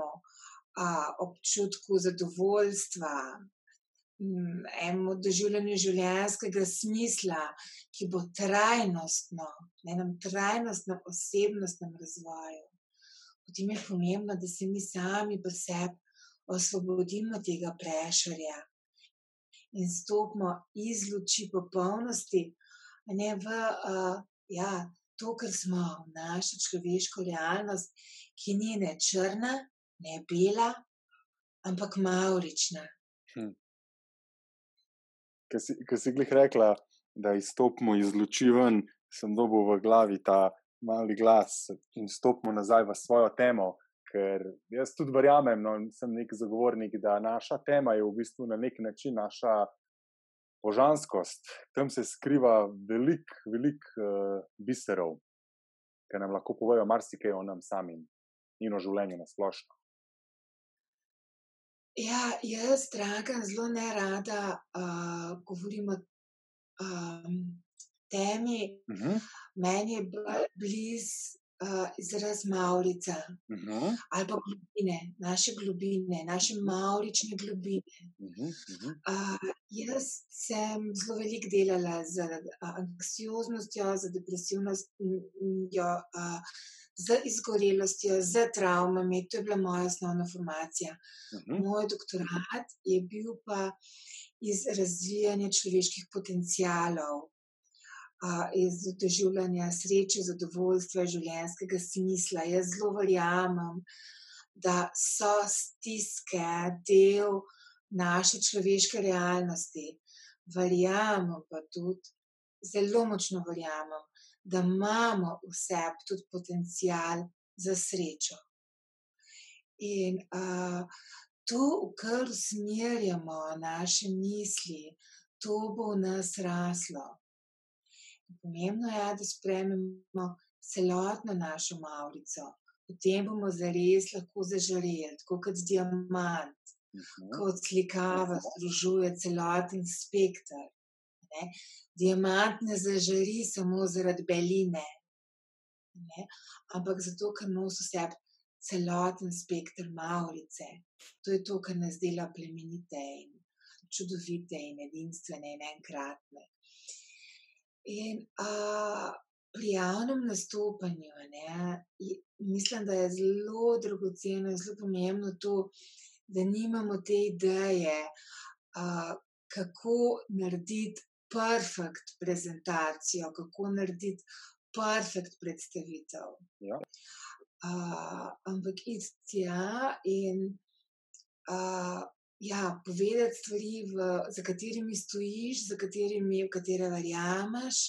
občutku zadovoljstva, enemu doživljanju življenjskega smisla, ki bo trajnostno, na enem trajnostnem osebnostnem razvoju, potem je pomembno, da se mi sami pri sebi osvobodimo tega prešarja in stopimo iz luči popolnosti, ne v uh, ja, to, kar smo, v našo človeško realnost, ki ni ne črna, ne bela, ampak maurična. Hm. Ker si jih rekla, da izstopimo iz luči ven, sem dobil v glavi ta mali glas in stopimo nazaj v svojo temo. Ker jaz tudi verjamem, no, sem nek zagovornik, da naša tema je v bistvu na nek način naša božanskost. Tam se skriva veliko, veliko uh, biserov, ki nam lahko povejo marsikaj o nam samim in o življenju na splošno. Ja, jaz, draga, zelo ne rada uh, govorim o um, temi. Uh mhm. -huh. Meni je blizu uh, izraz Maurica uh. -huh. ali pa globine, naše globine, naše maurične globine. Uh -huh. uh, jaz sem zelo veliko delala z uh, anksioznostjo, z depresivnostjo. Uh, Z izgorelostjo, z travmami, to je bila moja osnovna formacija. Uh. -huh. Moj doktorat je bil pa iz razvijanja človeških potencialov, iz doživljanja sreče, zadovoljstva, življenjskega smisla. Jaz zelo verjamem, da so stiske del naše človeške realnosti. Verjamem pa tudi, zelo močno verjamem, da imamo vse tudi potencial za srečo. In uh, to, v kar usmerjamo naše misli, to bo v nas raslo. Pomembno je, da sprememo celotno našo Maurico. Potem bomo zares lahko zažareli, tako kot diamant, uh mhm. -huh. kot slikava, združuje celoten spektr. Ne? Diamant ne zažari samo zaradi beline, ne? ampak zato, ker nosi vse celoten spektr Maurice. To je to, kar nas dela plemenite in čudovite in edinstvene in enkratne. In uh, pri javnem nastopanju, ne, mislim, da je zelo dragoceno in zelo pomembno to, da nimamo te ideje, uh, kako narediti perfekt prezentacijo, kako narediti perfekt predstavitev. Ja. Uh, ampak iti tja in uh, ja, povedati stvari, v, za katerimi stojiš, za katerimi, v katere verjameš,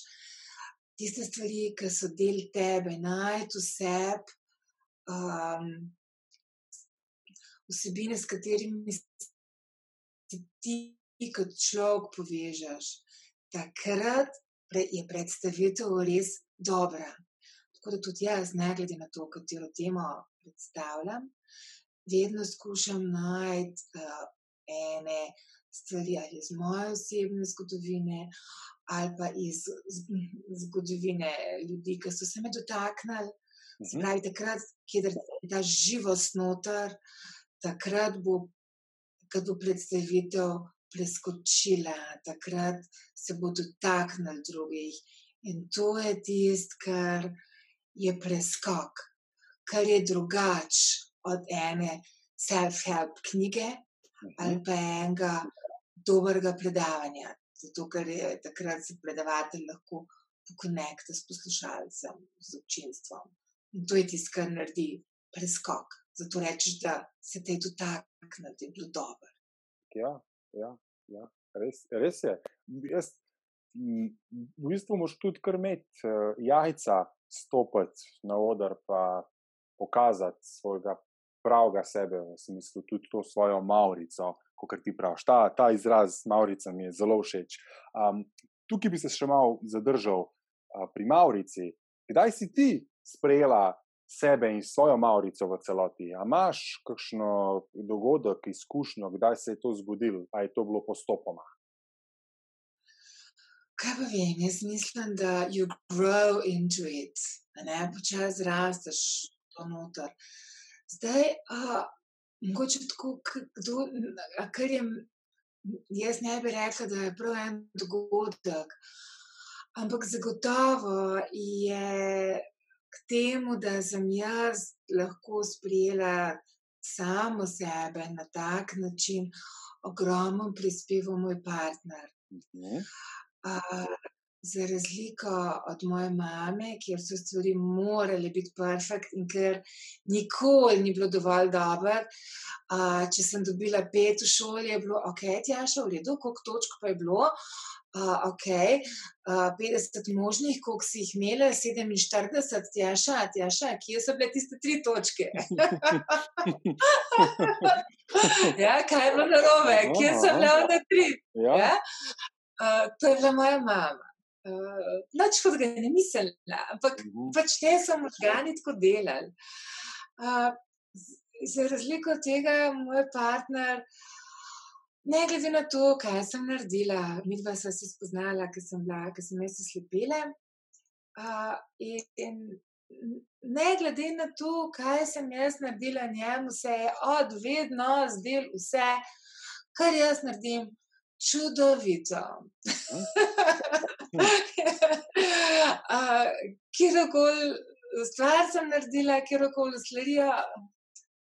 tiste stvari, ki so del tebe, najti vse, um, vsebine, s katerimi se ti kot človek povežeš. Takrat je predstavitev res dobra. Tako da tudi jaz, ne glede na to, katero temo predstavljam, vedno skušam najti uh, ene stvari ali iz moje osebne zgodovine, ali pa iz zgodovine ljudi, ki so se me dotaknili. Mhm. takrat, kjer je ta živost noter, takrat bo, kad bo predstavitev preskočila, takrat se bo dotaknil drugih. In to je tisto, kar je preskok, kar je drugače od ene self-help knjige ali pa enega dobrega predavanja. Zato, ker je takrat se predavatelj lahko pokonekta s poslušalcem, z občinstvom. In to je tisto, kar naredi preskok. Zato rečeš, da se te dotakne, da je bilo dobro. Ja, ja, ja. Res, res je. Jaz v bistvu moš tudi kar imeti uh, jajca, stopiti na oder, pa pokazati svojega pravega sebe, v smislu tudi to svojo Maurico, kot ti praviš. Ta, ta izraz Maurica mi je zelo všeč. Um, tukaj bi se še malo zadržal uh, pri Maurici. Kdaj si ti sprejela sebe in svojo Maurico v celoti? A imaš kakšno dogodek, izkušnjo, kdaj se je to zgodilo, ali je to bilo postopoma? Kaj pa vem, jaz mislim, da you grow into it, da ne počasi rasteš to noter. Zdaj, a, mogoče tako, kdo, a, kar je, jaz ne bi rekla, da je prav en dogodek, ampak zagotovo je k temu, da sem jaz lahko sprijela samo sebe na tak način, ogromno prispeval moj partner. Mhm za razliko od moje mame, kjer so stvari morale biti perfekt in ker nikoli ni bilo dovolj dobro. Uh, če sem dobila pet v šoli, je bilo ok, tjaša, v redu, koliko točk pa je bilo. Uh, ok, uh, 50 možnih, koliko si jih imela, 47, tjaša, tjaša, kje so bile tiste tri točke? ja, kaj je bilo narobe, kje so bile one tri? Ja. Ja? to je bila moja mama. Uh, Noč kot ga ne mislila, ampak uh mhm. -huh. pač te so možgani tako delali. Uh, za razliko od tega, moj partner, ne glede na to, kaj sem naredila, mi dva sva se spoznala, ker sem bila, ker sem jaz slepela. Uh, in, in ne glede na to, kaj sem jaz naredila njemu, se je od vedno zdel vse, kar jaz naredim čudovito. Kjerkoli stvar sem naredila, kjerkoli sledijo.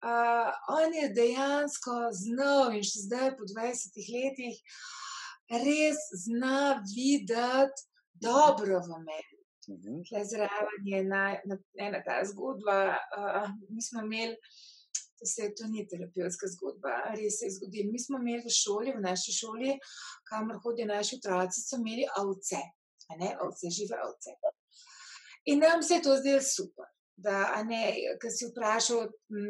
Uh, on je dejansko znal in še zdaj, po 20 letih, res zna videti dobro v meni. Uh -huh. Zraven je ena, ena ta zgodba. Uh, mi smo imeli se to ni terapevtska zgodba, res se je zgodilo. Mi smo imeli v šoli, v naši šoli, kamor hodijo naši otroci, so imeli ovce, ne, ovce, žive ovce. In nam se je to zdelo super. Da, ne, ko si vprašal,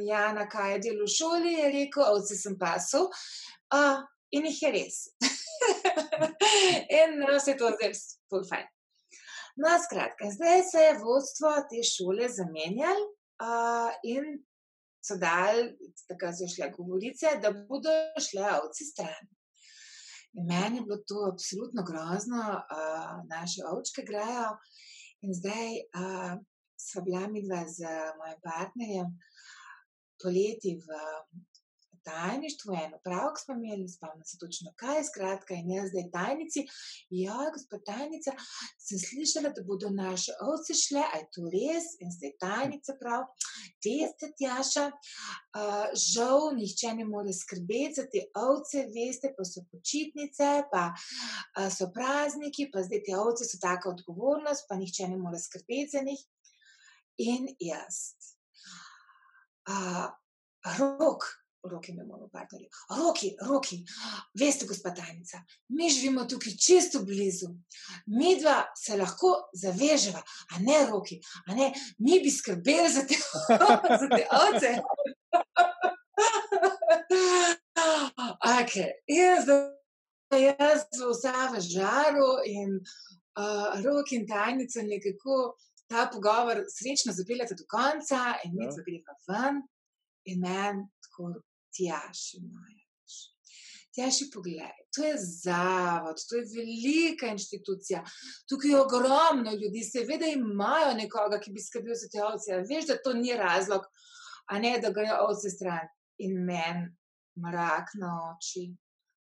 Jana, kaj je delo v šoli, je rekel, ovce sem pasel. Uh, in jih je res. in nam se je to zdelo zelo fajn. No, skratka, zdaj se je vodstvo te šole zamenjalo uh, in so dali, tako so šle govorice, da bodo šle ovci stran. In meni je bilo to absolutno grozno, uh, naše ovčke grejo. In zdaj uh, sva bila mi dva z mojim partnerjem poleti v tajništvu, eno pravko smo imeli, spomnim se točno kaj, skratka, in jaz zdaj tajnici. Ja, gospod tajnica, sem slišala, da bodo naše ovce šle, a je to res? In zdaj tajnica prav, veste, Tjaša, uh, žal nihče ne more skrbeti za te ovce, veste, pa so počitnice, pa uh, so prazniki, pa zdaj te ovce so taka odgovornost, pa nihče ne more skrbeti za njih. In jaz. Uh, rok, roki me moramo partnerji. Roki, roki, veste, gospod tajnica, mi živimo tukaj čisto blizu. Mi dva se lahko zaveževa, a ne roki, a ne, mi bi skrbeli za te, za te ovce. okay. Jaz, jaz v žaru in uh, rok in tajnica nekako ta pogovor srečno zapeljate do konca in mi ja. gremo ven. In meni tako Tjaši, Majaš. Tjaši, poglej, to je zavod, to je velika inštitucija. Tukaj je ogromno ljudi, seveda imajo nekoga, ki bi skrbel za te ovce. Veš, da to ni razlog, a ne da grejo ovce stran. In meni mrak na oči,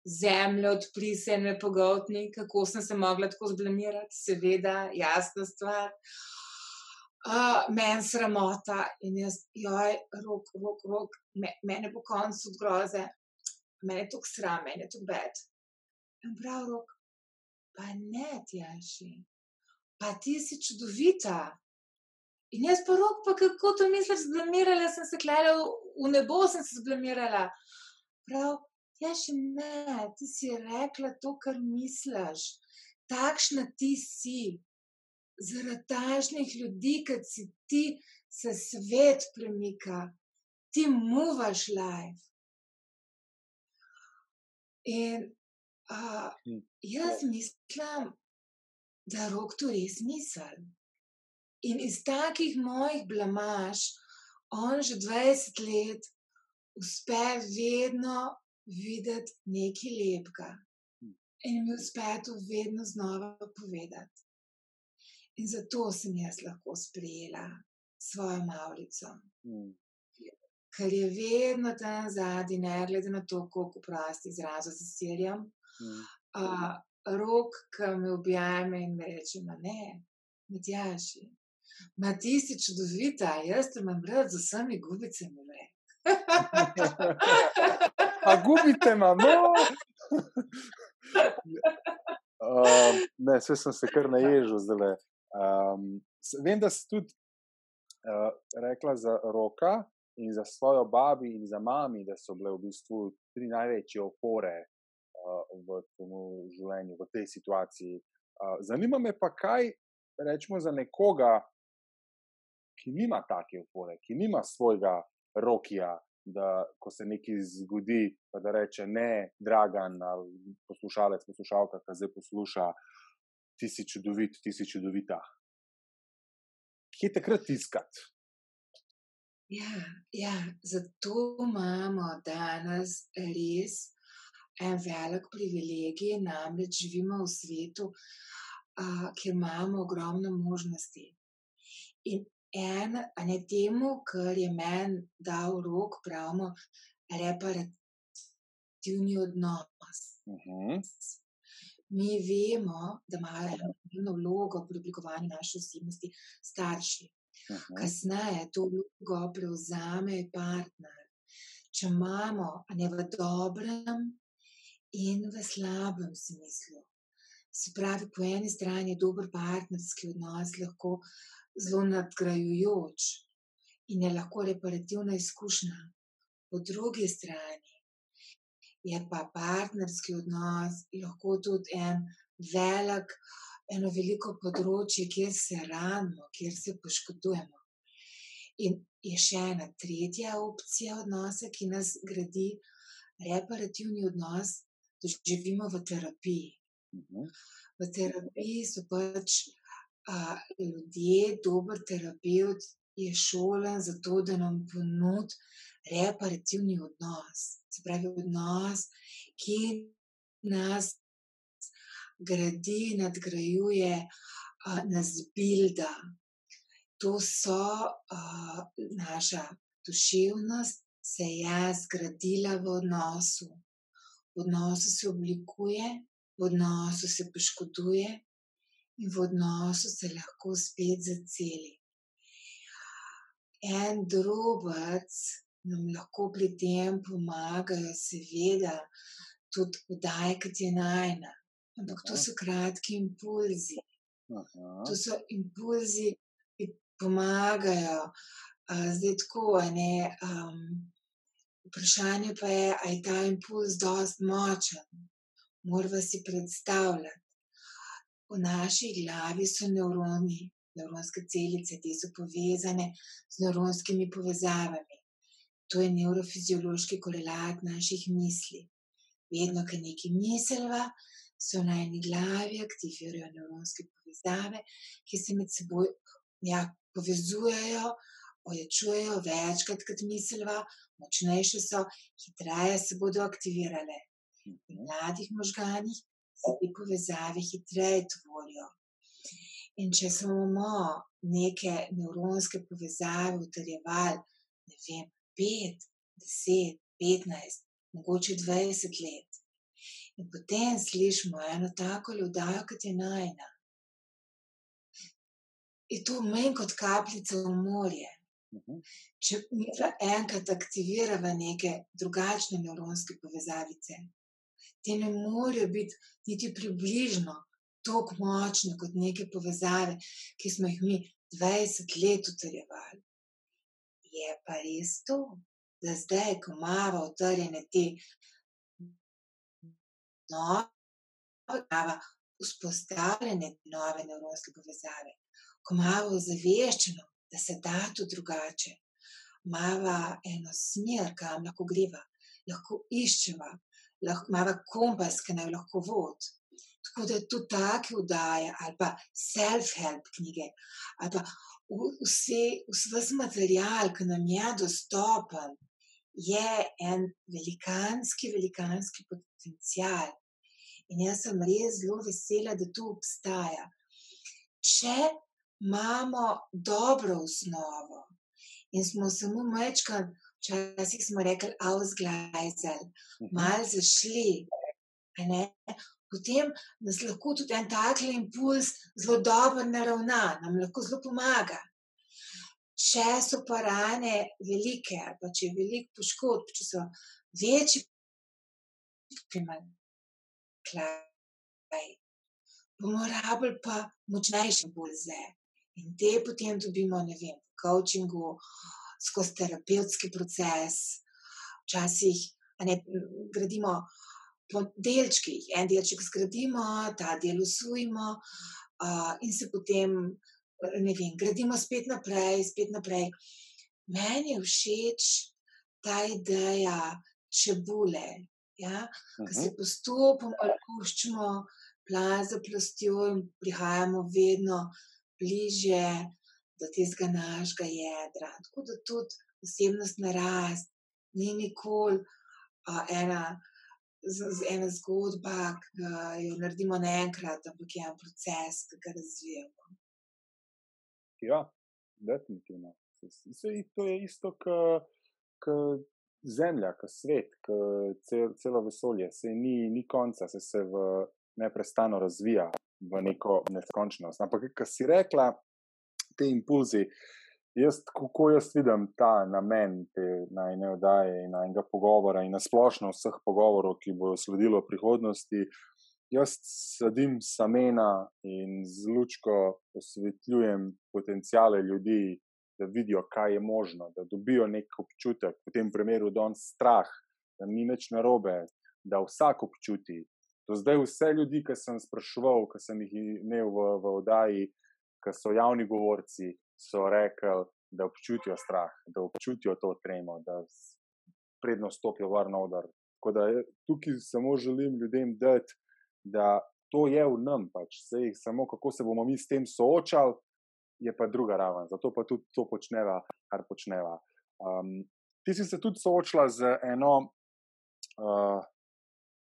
zemlja odprise, me pogotni, kako sem se mogla tako zblamirati, seveda, jasna stvar. Uh, meni sramota in jaz, joj, rok, rok, rok, me, mene po koncu groze, meni je tukaj sram, meni je tukaj bed. In prav rok, pa ne, tjaši, pa ti si čudovita. In jaz pa rok, pa kako to misliš, zblamirala sem se, klele v nebo sem se zblamirala. Prav, tjaši, ne, ti si rekla to, kar misliš, takšna ti si zaradi tažnih ljudi, ki si ti, se svet premika, ti muvaš life. In uh, jaz mislim, da rok to res misel. In iz takih mojih blamaž, on že 20 let uspe vedno videti nekaj lepega. In mi uspe to vedno znova povedati. In zato sem jaz lahko sprejela svojo Maurico. Mm. Ker je vedno tam zadnji, ne glede na to, koliko prosti izrazov se sirjam. Mm. Uh, rok, ki me objame in me reče: Ma ne, Matjaši, ma ti si čudovita, jaz te imam rad z vsemi gubicami. A gubite, imamo. Uh, ne, vse sem se kar naježil zdaj. Um, vem, da si tudi uh, rekla za roka in za svojo babi in za mami, da so bile v bistvu tri največje opore uh, v tem življenju, v tej situaciji. Uh, zanima me pa, kaj rečemo za nekoga, ki nima take opore, ki nima svojega rokija. Da, ko se nekaj zgodi, da reče: Ne, dragan, poslušalec, poslušalka, ki zdaj posluša, ti si čudovit, ti si čudovita. Kje takrat tiskati? Ja, ja, zato imamo danes res en velik privilegij, namreč živimo v svetu, uh, kjer imamo ogromno možnosti. In en, a ne temu, kar je meni dal rok, pravimo, reparativni odnos. Uh -huh mi vemo, da imajo eno vlogo pri oblikovanju naše osebnosti starši. Kasneje to vlogo prevzame partner. Če imamo, a ne v dobrem in v slabem smislu. Se pravi, po eni strani je dober partnerski odnos lahko zelo nadgrajujoč in je lahko reparativna izkušnja. Po drugi strani je pa partnerski odnos lahko tudi en velik, eno veliko področje, kjer se ranimo, kjer se poškodujemo. In je še ena tretja opcija odnosa, ki nas gradi, reparativni odnos, da živimo v terapiji. Mhm. V terapiji so pač a, ljudje, dober terapeut je šolen za to, da nam ponudi reparativni odnos, se pravi odnos, ki nas gradi, nadgrajuje, uh, nas bilda. To so uh, naša duševnost se je jaz zgradila v odnosu. V odnosu se oblikuje, v odnosu se poškoduje in v odnosu se lahko spet zaceli. En drobec nam lahko pri tem pomaga, seveda, tudi vdaj, kot je najna. Ampak to so kratki impulzi. To so impulzi, ki pomagajo. Zdaj, tako je. Um, vprašanje pa je, ali je ta impuls dovolj močen. Moramo si predstavljati. V naši glavi so nevroni, nevronske celice, te so povezane z nevronskimi povezavami. To je neurofiziološki korelat naših misli. Vedno, ko nekaj mislimo, so na eni glavi aktivirajo nevronske povezave, ki se med seboj ja, povezujejo, ojačujejo večkrat, kot mislimo, močnejše so, hitreje se bodo aktivirale. V mladih možganjih se te povezave hitreje tvorijo. In če smo neke nevronske povezave utrjevali, ne vem, 5, 10, 15, mogoče 20 let, in potem slišimo eno tako ljudajo, kot je najna. Je to manj kot kapljica v morje. Mhm. Če mi enkrat aktiviramo neke drugačne nevronske povezavice, te ne morejo biti niti približno tako močne kot neke povezave, ki smo jih mi 20 let utrjevali. Je pa res to, da zdaj, ko imamo utrjene te nove, vzpostavljene nove nevronske povezave, ko imamo zaveščeno da se da tudi drugače. Mava eno smer, kam lahko greva, lahko iščeva, lahko, mava kompas, ki naj lahko vod. Tako da tudi take vdaje, ali pa self-help knjige, ali pa vse, vse material, ki nam je dostopen, je en velikanski, velikanski potencial. In jaz sem res zelo vesela, da to obstaja. Če imamo dobro osnovo in smo samo mečkali, včasih smo rekli, mhm. malo zašli. Potem nas lahko tudi en takle impuls zelo dobro naravna, nam lahko zelo pomaga. Če so pa rane velike, pa če je veliko poškodb, če so večji, bomo rabili pa močnejše impulze. In te potem dobimo, ne vem, v coachingu, skozi terapevtski proces, včasih ne, gradimo po delčkih, en delček zgradimo, ta del usvojimo uh, in se potem, ne vem, gradimo spet naprej, spet naprej. Meni je všeč ta ideja čebule, ja? ki se mhm. postopoma puščamo plan za plastjo in prihajamo vedno bliže do tistega našega jedra. Tako da tudi osebnost narast ni nikoli uh, ena, z, z ena zgodba, ki jo naredimo naenkrat, ampak je en proces, ki ga razvijamo. Ja, definitivno. Vse to je isto, kot zemlja, kot svet, kot cel, celo vesolje. Se ni, ni konca, se, se v neprestano razvija v neko neskončnost. Ampak, kar si rekla, te impulzi, jaz, kako jaz vidim ta namen te najne oddaje in najnega pogovora in nasplošno vseh pogovorov, ki bodo sledili v prihodnosti. Jaz sadim samena in z lučko osvetljujem potencijale ljudi, da vidijo, kaj je možno, da dobijo nek občutek, v tem primeru, da je strah, da ni nič narobe, da vsak občuti, Do zdaj vse ljudi, ki sem spraševal, ki sem jih imel v, v oddaji, ki so javni govorci, so rekli, da občutijo strah, da občutijo to tremo, da predno stopijo varno odar. Tako da tukaj samo želim ljudem dati, da to je v nam, pač se jih samo kako se bomo mi s tem soočali, je pa druga raven. Zato pa tudi to počneva, kar počneva. Um, ti si se tudi soočila z eno. Uh,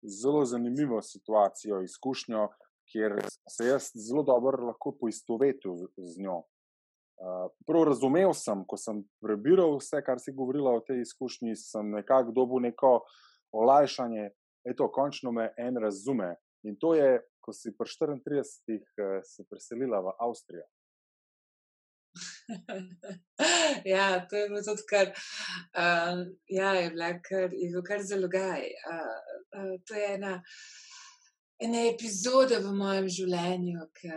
zelo zanimivo situacijo, izkušnjo, kjer se jaz zelo dobro lahko poistovetim z njo. Uh, prav razumel sem, ko sem prebiral vse, kar si govorila o tej izkušnji, sem nekako dobil neko olajšanje, eto, končno me en razume. In to je, ko si pri 34 uh, se preselila v Avstrijo. ja, to je bilo tudi kar, uh, ja, je kar, je bil kar zelo gaj. Uh, uh, to je ena, ena epizoda v mojem življenju, ki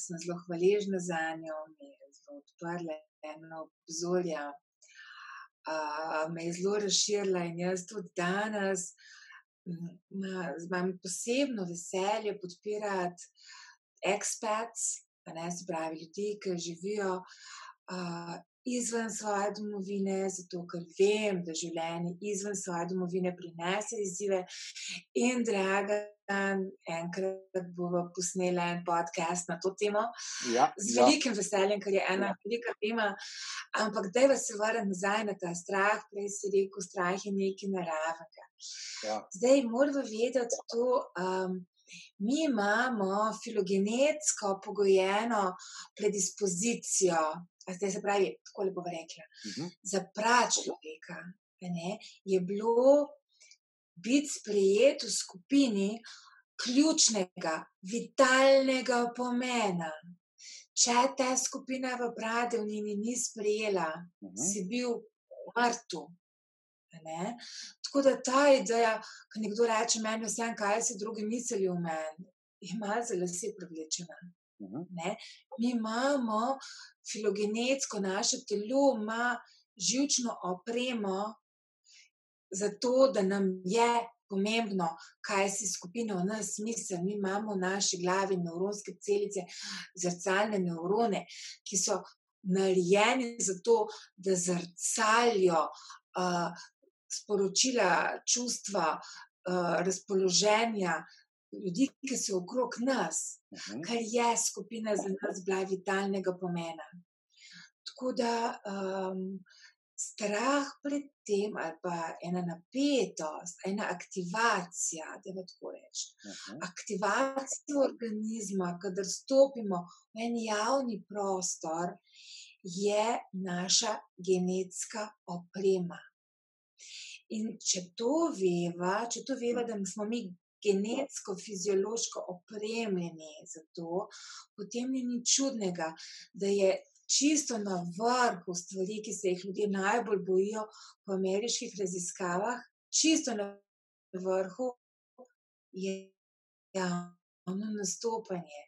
sem zelo hvaležna za njo, mi je zelo odprla eno obzorje, uh, me je zelo razširila in jaz tudi danes imam posebno veselje podpirati expats ne, se pravi, ljudi, ki živijo uh, izven svoje domovine, zato ker vem, da življenje izven svoje domovine prinese izzive. In draga, enkrat bomo posneli en podcast na to temo. Ja, Z velikim ja. veseljem, ker je ena ja. velika tema. Ampak da je se vrniti nazaj na ta strah, prej si rekel, strah je nekaj naravnega. Ja. Zdaj moramo vedeti to. Um, Mi imamo filogenetsko pogojeno predispozicijo, zdaj se pravi, tako lepo rekla, uh mhm. -huh. za prav človeka. Ne, je bilo biti sprejet v skupini ključnega, vitalnega pomena. Če te skupina v Pradevnini ni sprejela, uh Mhm. -huh. si bil mrtev. Ne? Tako da ta ideja, ko nekdo reče meni, vse, kaj si drugi mislijo o meni, je malo zelo vse privlečena. Uh -huh. Mi imamo filogenetsko, naše telo ima žilčno opremo, zato da nam je pomembno, kaj si skupina v nas misli. Mi imamo v naši glavi nevronske celice, zrcalne nevrone, ki so narejeni za to, da zrcalijo. Uh, sporočila, čustva, uh, razpoloženja ljudi, ki so okrog nas, uh -huh. kar je skupina za nas bila vitalnega pomena. Tako da um, strah pred tem, ali pa ena napetost, ena aktivacija, da je tako reč. Uh -huh. Aktivacija organizma, kadar stopimo v en javni prostor, je naša genetska oprema. In če to veva, če to veva, da smo mi genetsko, fiziološko opremljeni za to, potem ni nič čudnega, da je čisto na vrhu stvari, ki se jih ljudje najbolj bojijo po ameriških raziskavah, čisto na vrhu je javno nastopanje.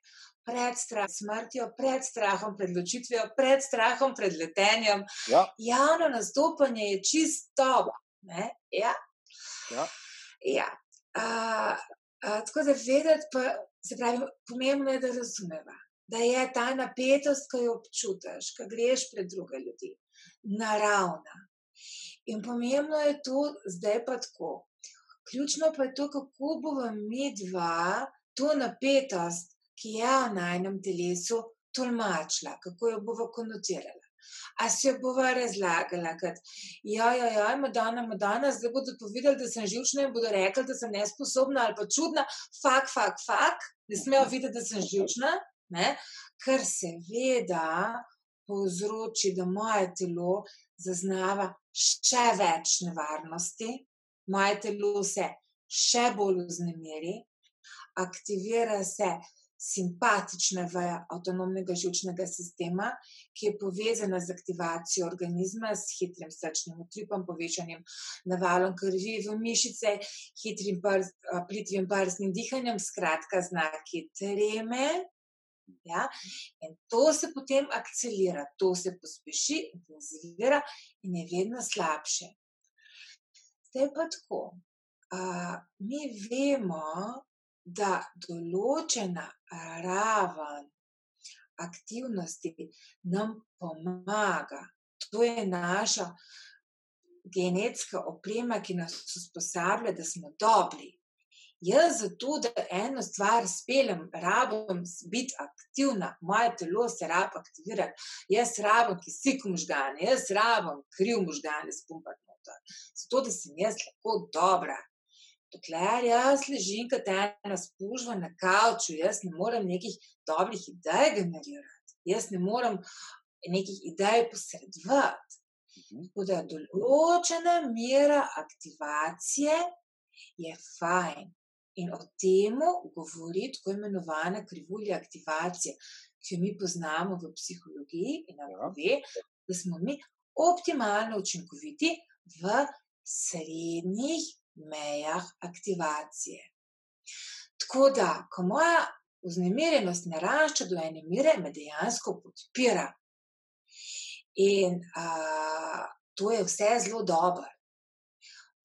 Pred strahom, smrtjo, pred strahom, pred ločitvijo, pred strahom, pred letenjem. Ja. Javno nastopanje je čisto Ne? Ja. Ja. Ja. A, a, tako da vedeti, pa, se pravi, pomembno je, da razumeva, da je ta napetost, ki jo občutiš, ko greš pred druge ljudi, naravna. In pomembno je to, zdaj pa tako. Ključno pa je to, kako bomo mi dva to napetost, ki je v najnem telesu, tolmačila, kako jo bomo konotirala. A jo bova razlagala, da ja, ja, ja, Madonna, Madonna, zdaj bodo povedali, da sem živčna in bodo rekli, da sem nesposobna ali pa čudna, fak, fak, fak, ne smejo videti, da sem živčna, ne? ker seveda povzroči, da moje telo zaznava še več nevarnosti, moje telo se še bolj vznemiri, aktivira se simpatična veja avtonomnega žilčnega sistema, ki je povezana z aktivacijo organizma, s hitrim srčnim utripom, povečanjem navalom krvi v mišice, hitrim prs, plitvim prsnim dihanjem, skratka, znaki treme. Ja? In to se potem akcelira, to se pospeši, intenzivira in je vedno slabše. Zdaj pa tako. Uh, mi vemo, da določena raven aktivnosti nam pomaga. To je naša genetska oprema, ki nas usposablja, da smo dobri. Jaz zato, da eno stvar speljem, rabim biti aktivna, moje telo se rab aktivirati, jaz rabim kisik možgane, jaz rabim kriv možgane spumpati noter. Zato, da sem jaz lahko dobra, dokler jaz ležim kot ena spužva na kavču, jaz ne morem nekih dobrih idej generirati. Jaz ne morem nekih idej posredovati. Mhm. Tako da določena mera aktivacije je fajn. In o tem govori tako imenovana krivulja aktivacije, ki jo mi poznamo v psihologiji in nam ja. pove, da smo mi optimalno učinkoviti v srednjih mejah aktivacije. Tako da, ko moja vznemirjenost narašča do ene mere, me dejansko podpira. In a, to je vse zelo dobro.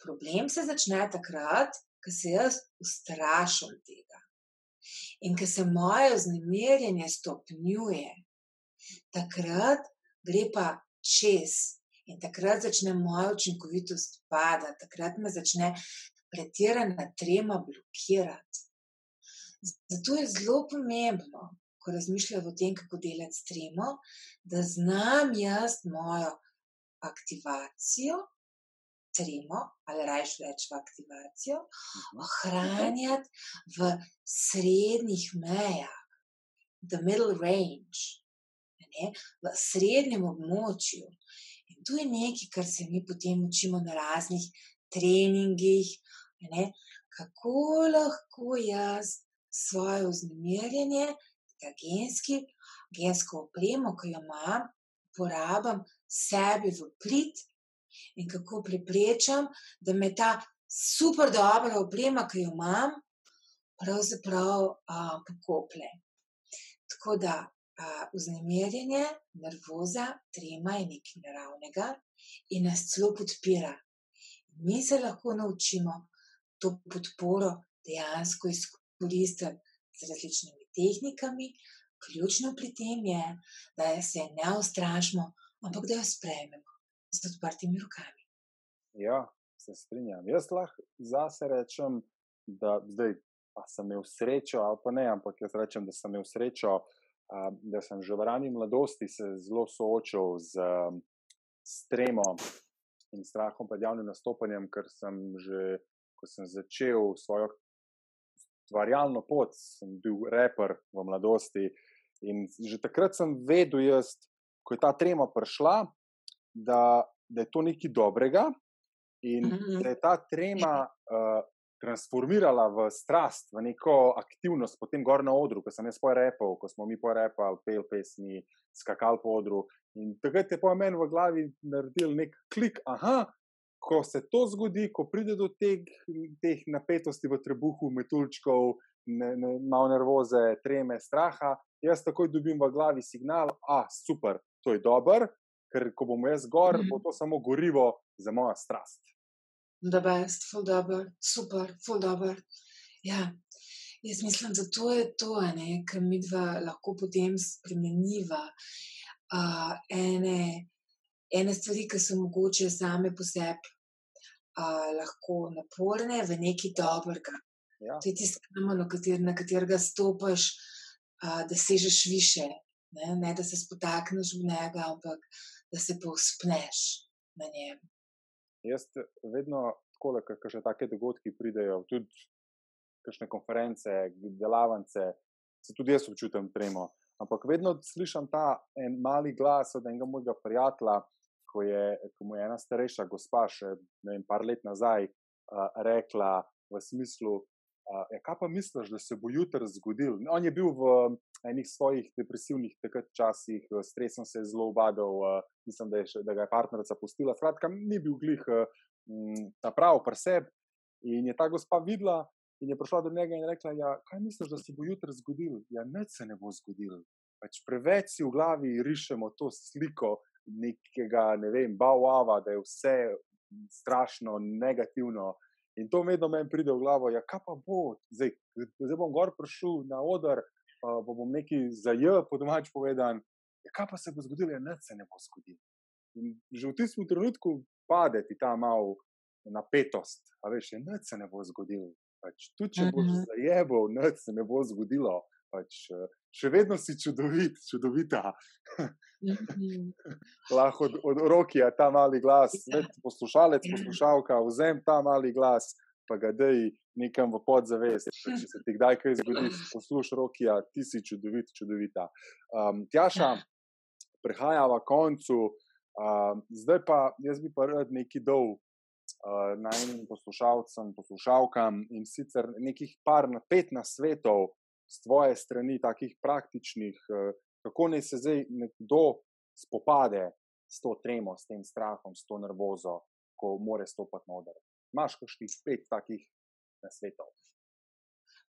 Problem se začne takrat, ko se jaz ustrašim tega in ko se moje vznemirjenje stopnjuje, takrat gre pa čez in takrat začne moja učinkovitost padati, takrat me začne pretirana trema blokirati. Zato je zelo pomembno, ko razmišljam o tem, kako delati s tremo, da znam jaz mojo aktivacijo tremo, ali rajš reči v aktivacijo, mhm. ohranjati v srednjih mejah, the middle range, ne, v srednjem območju. Tu je nekaj, kar se mi potem učimo na raznih treningih, ne, kako lahko jaz svoje vznemirjenje, ta genski, gensko opremo, ki jo imam, uporabljam sebi v prid in kako preprečam, da me ta super dobra oprema, ki jo imam, pravzaprav uh, pokople. Tako da uh, vznemirjenje, nervoza, trema je nekaj naravnega in nas celo podpira. Mi se lahko naučimo to podporo dejansko izkoristiti z različnimi tehnikami. Ključno pri tem je, da se ne ustrašimo, ampak da jo sprejmemo z odprtimi rokami. Ja, se strinjam. Jaz lahko zase rečem, da zdaj pa sem imel srečo, ali pa ne, ampak jaz rečem, da sem imel srečo, da sem že v rani mladosti se zelo soočil z, z tremo in strahom pred javnim nastopanjem, ker sem že, ko sem začel svojo stvarjalno pot, sem bil reper v mladosti in že takrat sem vedel, jaz, ko je ta trema prišla, da, da je to nekaj dobrega in -hmm. da je ta trema uh, transformirala v strast, v neko aktivnost, potem gor na odru, ko sem jaz poj repel, ko smo mi poj repel, pel pesmi, skakal po odru. In takrat je po meni v glavi naredil nek klik, aha. Ko se to zgodi, ko pride do teh, teh napetosti v trebuhu, metulčkov, ne, ne, malo nervoze, treme, straha, jaz takoj dobim v glavi signal, je super, to je dobro, ker ko bom jaz gor, mm. bo to samo gorivo za mojo strast. Da, best, full dobro, super, full dobro. Ja. Jaz mislim, da to je to, kar mi dva lahko potem spremeniva. Uh, ene, ene stvari, ki so mogoče same po sebi uh, lahko naporne, v neki dobrega. Ja. To je tisto, na, kater, na katerega stopiš, uh, da sežeš više, ne? ne da se spotakneš v njega, ampak da se povspneš na njem. Jaz vedno, ko še take dogodki pridejo, tudi kakšne konference, delavnice, se tudi jaz občutim tremo. Ampak vedno slišim ta en mali glas od enega mojega prijatelja, ko, je, ko mu je ena starejša gospa, še ne vem, par let nazaj, uh, rekla v smislu, uh, kaj pa misliš, da se bo jutri zgodil? On je bil v enih svojih depresivnih časih, eh, stresom se je zelo ubadal, uh, mislim, da, še, da ga je partnerica pustila. Skratka, ni bil glih uh, ta prav preseb. In je ta gospa videla in je prišla do njega in rekla: ja, Kaj misliš, da se bo jutri zgodil? Ja, nič se ne bo zgodil. Pač preveč si v glavi rišemo to sliko nekega, ne vem, bauava, da je vse strašno negativno. In to vedno meni pride v glavo, ja, kaj pa bo, zdaj, zdaj bom gor prišel na oder, uh, bom nekaj za J, po domač povedan, ja, kaj pa se bo zgodilo, ja, nič se ne bo zgodilo. In že v tistem trenutku pade ti ta mal napetost, a veš, ja, nič se ne bo zgodilo. Pač, tudi če boš mhm. zajebal, nič se ne bo zgodilo. Pač, še vedno si čudovit, čudovita. Mhm. Lahko od, od roki je ta mali glas, ja. poslušalec, poslušalka, vzem ta mali glas, pa ga dej nekam v podzavest. Če se ti kdaj kaj zgodi, poslušaj roki, ti si čudovit, čudovita. Um, Tjaša, prehajava koncu. Uh, zdaj pa jaz bi pa rad nekaj dol uh, najmenjim poslušalcem, poslušalkam in sicer nekih par na pet na svetov z tvoje strani, takih praktičnih, uh, kako naj se zdaj nekdo spopade s to tremo, s tem strahom, s to nervozo, ko more stopiti na oder. Imáš kakšnih pet takih na svetov?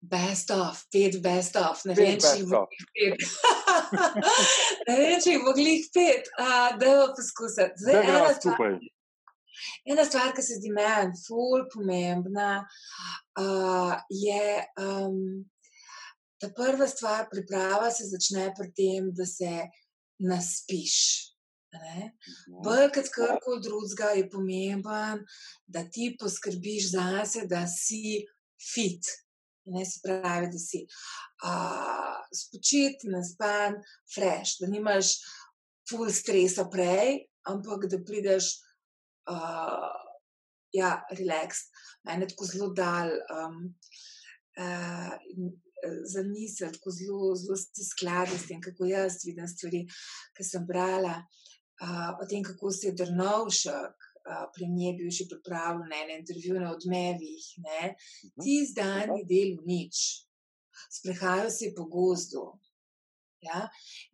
Best of, pet best of, ne vem, če jih bo pet. ne vem, če jih bo glih pet, da bo poskusiti. Zdaj, ena stvar, ena stvar, ki se zdi meni ful pomembna, uh, je, um, da prva stvar, priprava se začne pri tem, da se naspiš. Mhm. Bolj kot karkoli drugega je pomemben, da ti poskrbiš za sebe, da si fit. Ne se pravi, da si uh, spočit, naspan, fresh, da nimaš full stresa prej, ampak da prideš, uh, ja, relax. Mene tako zelo dal um, uh, za misel, tako zelo, zelo si skladi s tem, kako jaz vidim stvari, ki sem brala uh, o tem, kako se je drnovšek pri njej bil že pripravljen na intervju na odmevih, ne? Mhm. ti zdaj ni del nič, sprehajajo se po gozdu. Ja?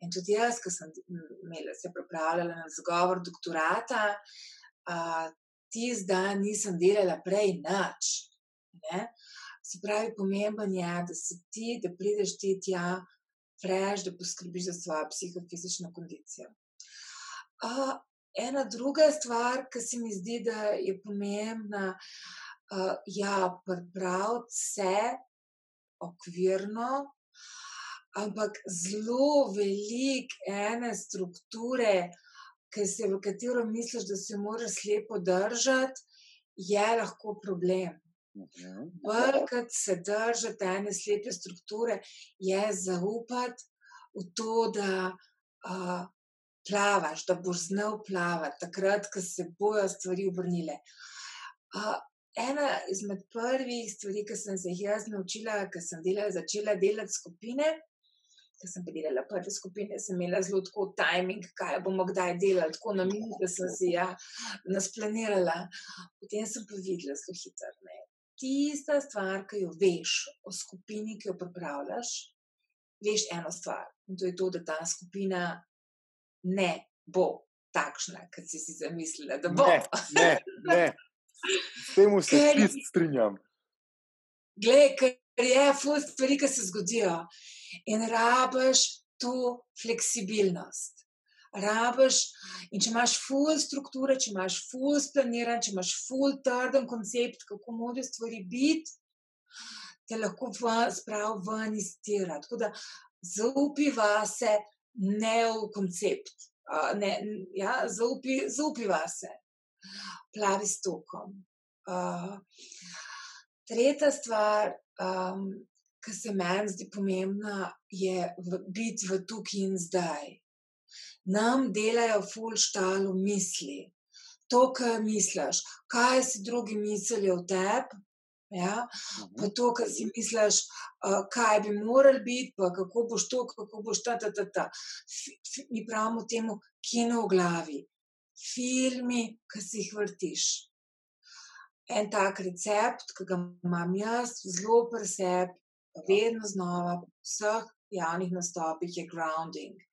In tudi jaz, ki sem imela, se pripravljala na zgovor doktorata, a, ti zdaj nisem delala prej nič. Ne? Se pravi, pomemben je, da se ti, da prideš ti tja, frež, da poskrbiš za svojo psihofizično kondicijo. A, ena druga stvar, ki se mi zdi, da je pomembna, uh, ja, pripraviti se okvirno, ampak zelo velik ene strukture, se, v katero misliš, da se moraš lepo držati, je lahko problem. Bolj kot se držati ene slepe strukture, je zaupati v to, da uh, plavaš, da boš znal plavati, takrat, ko se bojo stvari obrnile. Uh, ena izmed prvih stvari, ki sem se jih jaz naučila, ko sem delala, začela delati skupine. Ker sem delala prve skupine, sem imela zelo tako timing, kaj bomo kdaj delali, tako na minus, da sem si ja nasplanirala. Potem sem pa videla zelo hitro. Tista stvar, ki jo veš o skupini, ki jo pripravljaš, veš eno stvar. In to je to, da ta skupina ne bo takšna, kot si si zamislila, da bo. Ne, ne, ne. S tem se čist strinjam. Glej, ker je ful stvari, ki se zgodijo in rabiš to fleksibilnost. Rabiš, in če imaš ful strukture, če imaš ful splaniran, če imaš ful trden koncept, kako morajo stvari biti, te lahko spravi ven iz tira. Tako da zaupi vase, ne v koncept, uh, ne, ja, zaupi, zaupi vase, plavi s tokom. Uh, tretja stvar, um, ki se meni zdi pomembna, je v, biti v tukaj in zdaj. Nam delajo ful štalo misli. To, kar misliš, kaj si drugi mislijo o tebi, Ja? Pa to, kar si misliš, uh, kaj bi moral biti, pa kako boš to, kako boš ta, ta, ta, ta. F, mi pravimo temu kino v glavi, filmi, ki si jih vrtiš. En tak recept, ki ga imam jaz, zelo preseb, vedno znova, v vseh javnih nastopih je grounding.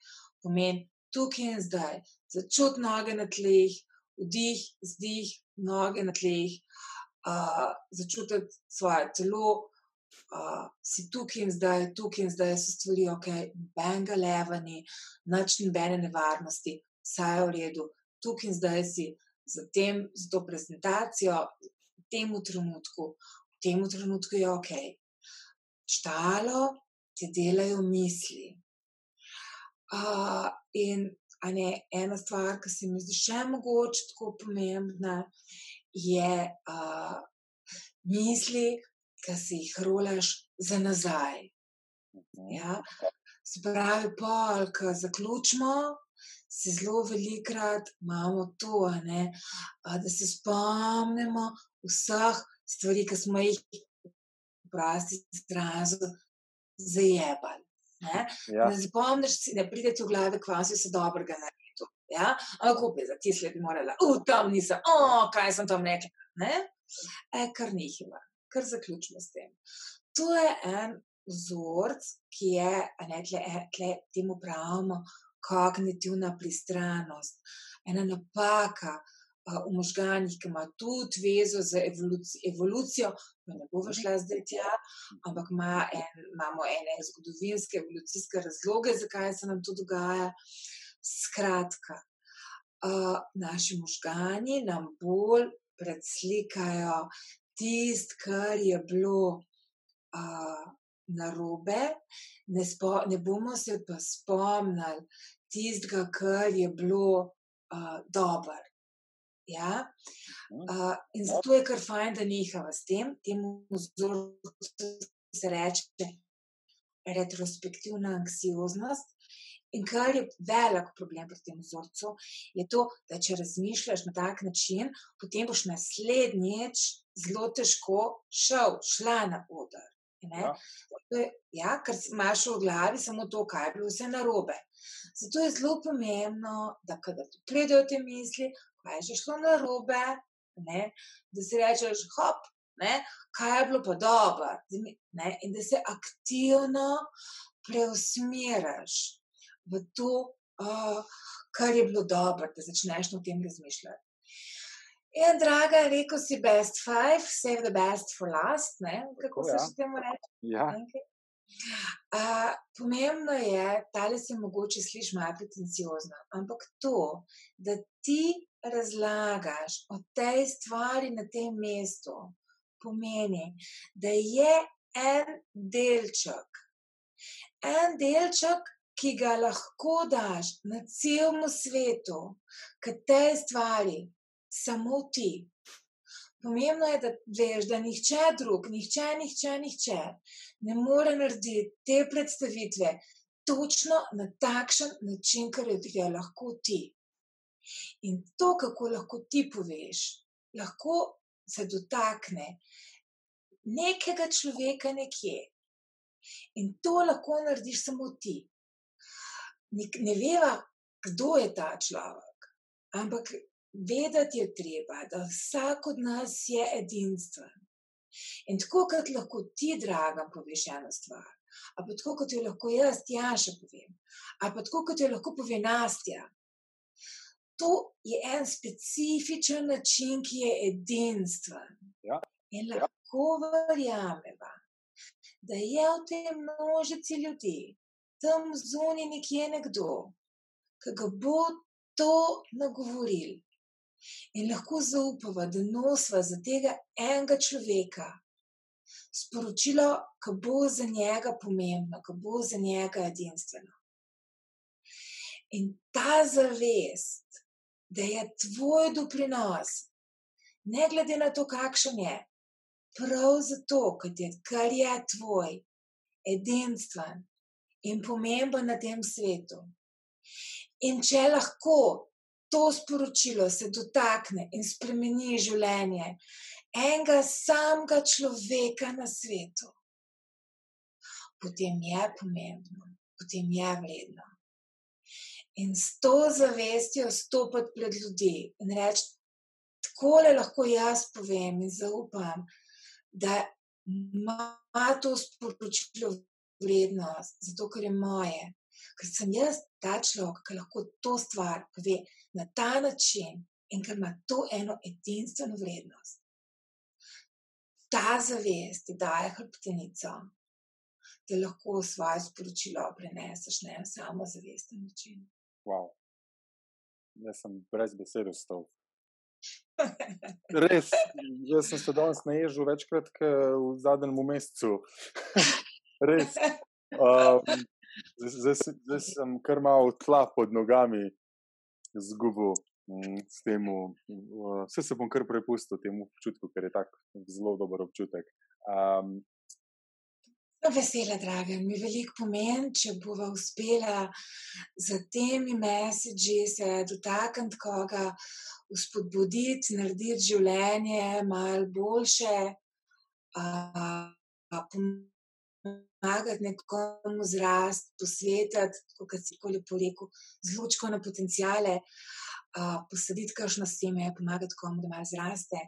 Pomeni tukaj in zdaj, začut noge na tleh, vdih, zdih, noge na tleh uh, začutiti svoje telo, uh, si tukaj in zdaj, tukaj in zdaj so stvari, ok, benga levani, noč nobene nevarnosti, vse je v redu, tukaj in zdaj si za, tem, za to prezentacijo, v tem trenutku, v tem trenutku je ok. Štalo ti delajo misli. Uh, in ne, ena stvar, ki se mi zdi še mogoče tako pomembna, je uh, misli, ki si jih rolaš za nazaj. Mhm. Ja? Spravi, pol, ki zaključimo, se zelo velikrat imamo to, ne, da se spomnimo vseh stvari, ki smo jih v prosti izrazu zajebali. Ne, ja. ne zapomniš, ne pride ti v glave, kva si se dobrega naredil. Ja? Ampak opet za ti sledi morala, uh, tam nisem, o, kaj sem tam rekla. Ne? E, kar nihima, kar zaključimo s tem. To je en vzorc, ki je, ne, tle, e, tle, temu pravimo, kognitivna pristranost, ena napaka, v možganjih, ki ima tudi vezo z evolucijo, evolucijo ne bo šla zdaj tja, ampak ima en, imamo ene zgodovinske, evolucijske razloge, zakaj se nam to dogaja. Skratka, uh, naši možgani nam bolj predslikajo tisto, kar je bilo uh, narobe, ne, spo, ne bomo se pa spomnili tistega, kar je bilo uh, dobro. Ja? Uh, in zato je kar fajn, da nehava s tem, temu vzorcu se reče retrospektivna anksioznost. In kar je velik problem pri tem vzorcu, je to, da če razmišljaš na tak način, potem boš naslednjič zelo težko šel, šla na oder. Ja. Ja, ker imaš v glavi samo to, kaj je bilo vse narobe. Zato je zelo pomembno, da kadar pridejo te misli, kaj je že šlo na robe, ne? da si rečeš, hop, ne? kaj je bilo pa dobro, in da se aktivno preusmeriš v to, uh, kar je bilo dobro, da začneš o tem razmišljati. In, draga, rekel si best five, save the best for last, ne? kako se ja. še temu reče? Ja. Okay. Uh, pomembno je, da se mogoče sliši malo pretenciozno, ampak to, da ti razlagaš o tej stvari na tem mestu, pomeni, da je en delček, en delček, ki ga lahko daš na celem svetu, k tej stvari, samo ti. Pomembno je, da veš, da nihče drug, nihče, nihče, nihče ne more narediti te predstavitve točno na takšen način, kar je lahko ti. In to, kako lahko ti poveš, lahko se dotakne nekega človeka nekje. In to lahko narediš samo ti. Ne veva, kdo je ta človek, ampak vedeti je treba, da vsak od nas je edinstven. In tako kot lahko ti, draga, poveš eno stvar, ali pa tako kot jo lahko jaz, Jaša, povem, ali pa tako kot jo lahko pove Nastja, to je en specifičen način, ki je edinstven. Ja. In lahko ja. verjamemo, da je v tem množici ljudi, tam zunaj nekje nekdo, ki ga bo to nagovoril. In lahko zaupamo, da nosva za tega enega človeka sporočilo, ki bo za njega pomembno, ki bo za njega edinstveno. In ta zavest, da je tvoj doprinos, ne glede na to, kakšen je, prav zato, je, kar je tvoj, edinstven in pomemben na tem svetu. In če lahko to sporočilo se dotakne in spremeni življenje enega samega človeka na svetu, potem je pomembno, potem je vredno. In s to zavestjo stopiti pred ljudi in reči, tako le lahko jaz povem in zaupam, da ima to sporočilo vrednost, zato ker je moje. Ker sem jaz ta človek, ki lahko to stvar pove na ta način in ker ima to eno edinstveno vrednost. Ta zavest ti daje hrbtenico, da lahko svoje sporočilo preneseš na en samozavesten način. Wow. Jaz sem brez besed ostal. Res, jaz sem se danes naježil večkrat v zadnjem mesecu. Res. Um, zdaj, zdaj sem kar malo tla pod nogami zgubil. Mm, vse se bom kar prepustil temu občutku, ker je tako zelo dober občutek. Um, Vesela, draga, mi veliko pomeni, če bova uspela za temi mesiči se dotakniti koga, uspodbuditi, narediti življenje malo boljše, pomagati nekomu zrast, posvetiti, kot si tako lepo rekel, zlučko na potencijale, posaditi kakšno seme, pomagati komu, da malo zraste.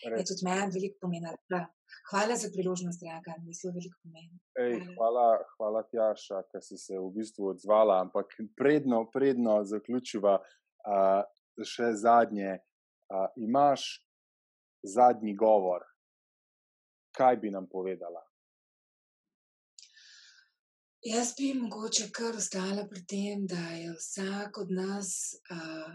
Je tudi meni veliko pomeni. Hvala za priložnost, draga, mi zelo veliko pomeni. Ej, hvala, hvala Tjaša, ker si se v bistvu odzvala, ampak predno, predno zaključiva uh, še zadnje. Uh, imaš zadnji govor, kaj bi nam povedala? Jaz bi mogoče kar ostala pri tem, da je vsak od nas uh,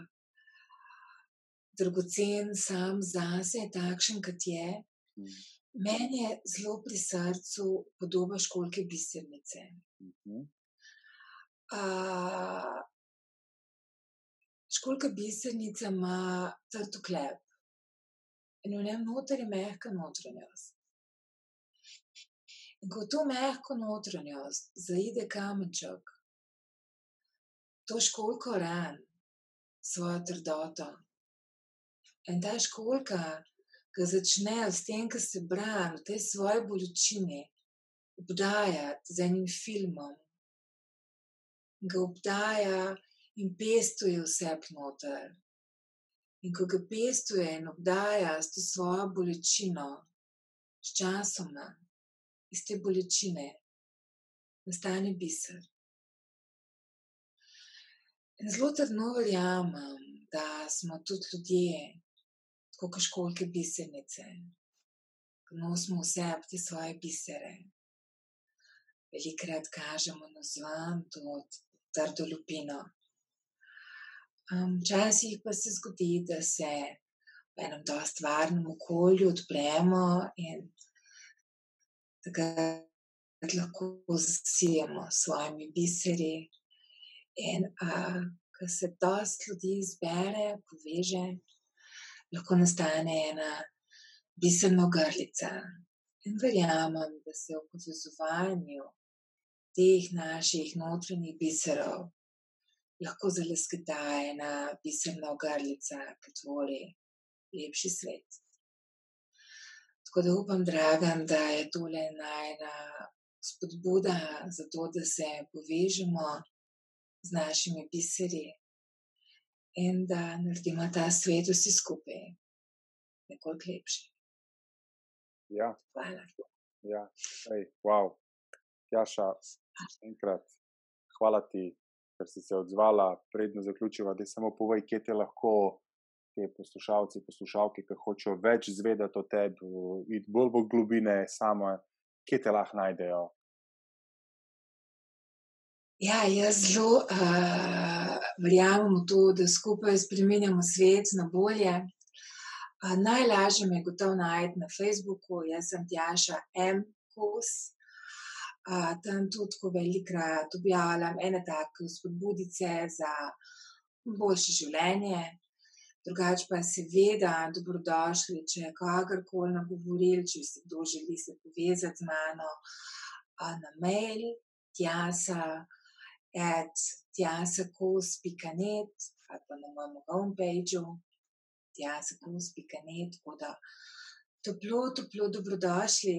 dragocen sam zase, takšen, kot je. Mm. Meni je zelo pri srcu podoba školke bisernice. Mm -hmm. uh, školka bisernica ima trdo klep in v njem noter je mehka notranjost. In ko to mehko notranjost zaide kamenček, to školko ran svojo trdoto. In ta školka, ki začne s tem, ki se brani v tej svoji bolečini, obdajati z enim filmom, ga obdaja in pestuje vse noter. In ko ga pestuje in obdaja s to svojo bolečino, s časoma, iz te bolečine, nastane biser. In zelo trdno verjamem, da smo tudi ljudje, kot školke bisernice, ki nosimo vse te svoje bisere. Velikrat kažemo na zvan, tudi trdo lupino. Včasih um, pa se zgodi, da se v enem dost varnem okolju odpremo in takrat lahko zasijemo s svojimi biseri. In uh, ko se dost ljudi zbere, poveže, lahko nastane ena biserna grlica. In verjamem, da se v povezovanju teh naših notranjih biserov lahko zalesketa ena biserna grlica, ki tvori lepši svet. Tako da upam, dragam, da je tole najna spodbuda za to, da se povežemo z našimi biseri in da naredimo ta svet vsi skupaj nekoliko lepši. Ja. Hvala. Ja, Ej, wow. Jaša, enkrat, hvala ti, ker si se odzvala. Predno zaključiva, da samo povej, kje te lahko te poslušalci, poslušalke, ki hočejo več zvedeti o tebi, iti bolj v globine, samo kje te lahko najdejo. Ja, jaz zelo uh, verjamem v to, da skupaj spremenjamo svet na bolje. Najlažje me je gotovo najti na Facebooku, jaz sem Tjaša M. Kos. Tam tudi, velikrat objavljam ene take spodbudice za boljše življenje. Drugač pa seveda dobrodošli, če je kakorkoli nagovoril, če se kdo želi se povezati z mano na mail tjasa at tjasakos.net ali pa na mojem homepageu tjasakos.net, tako da toplo, toplo dobrodošli.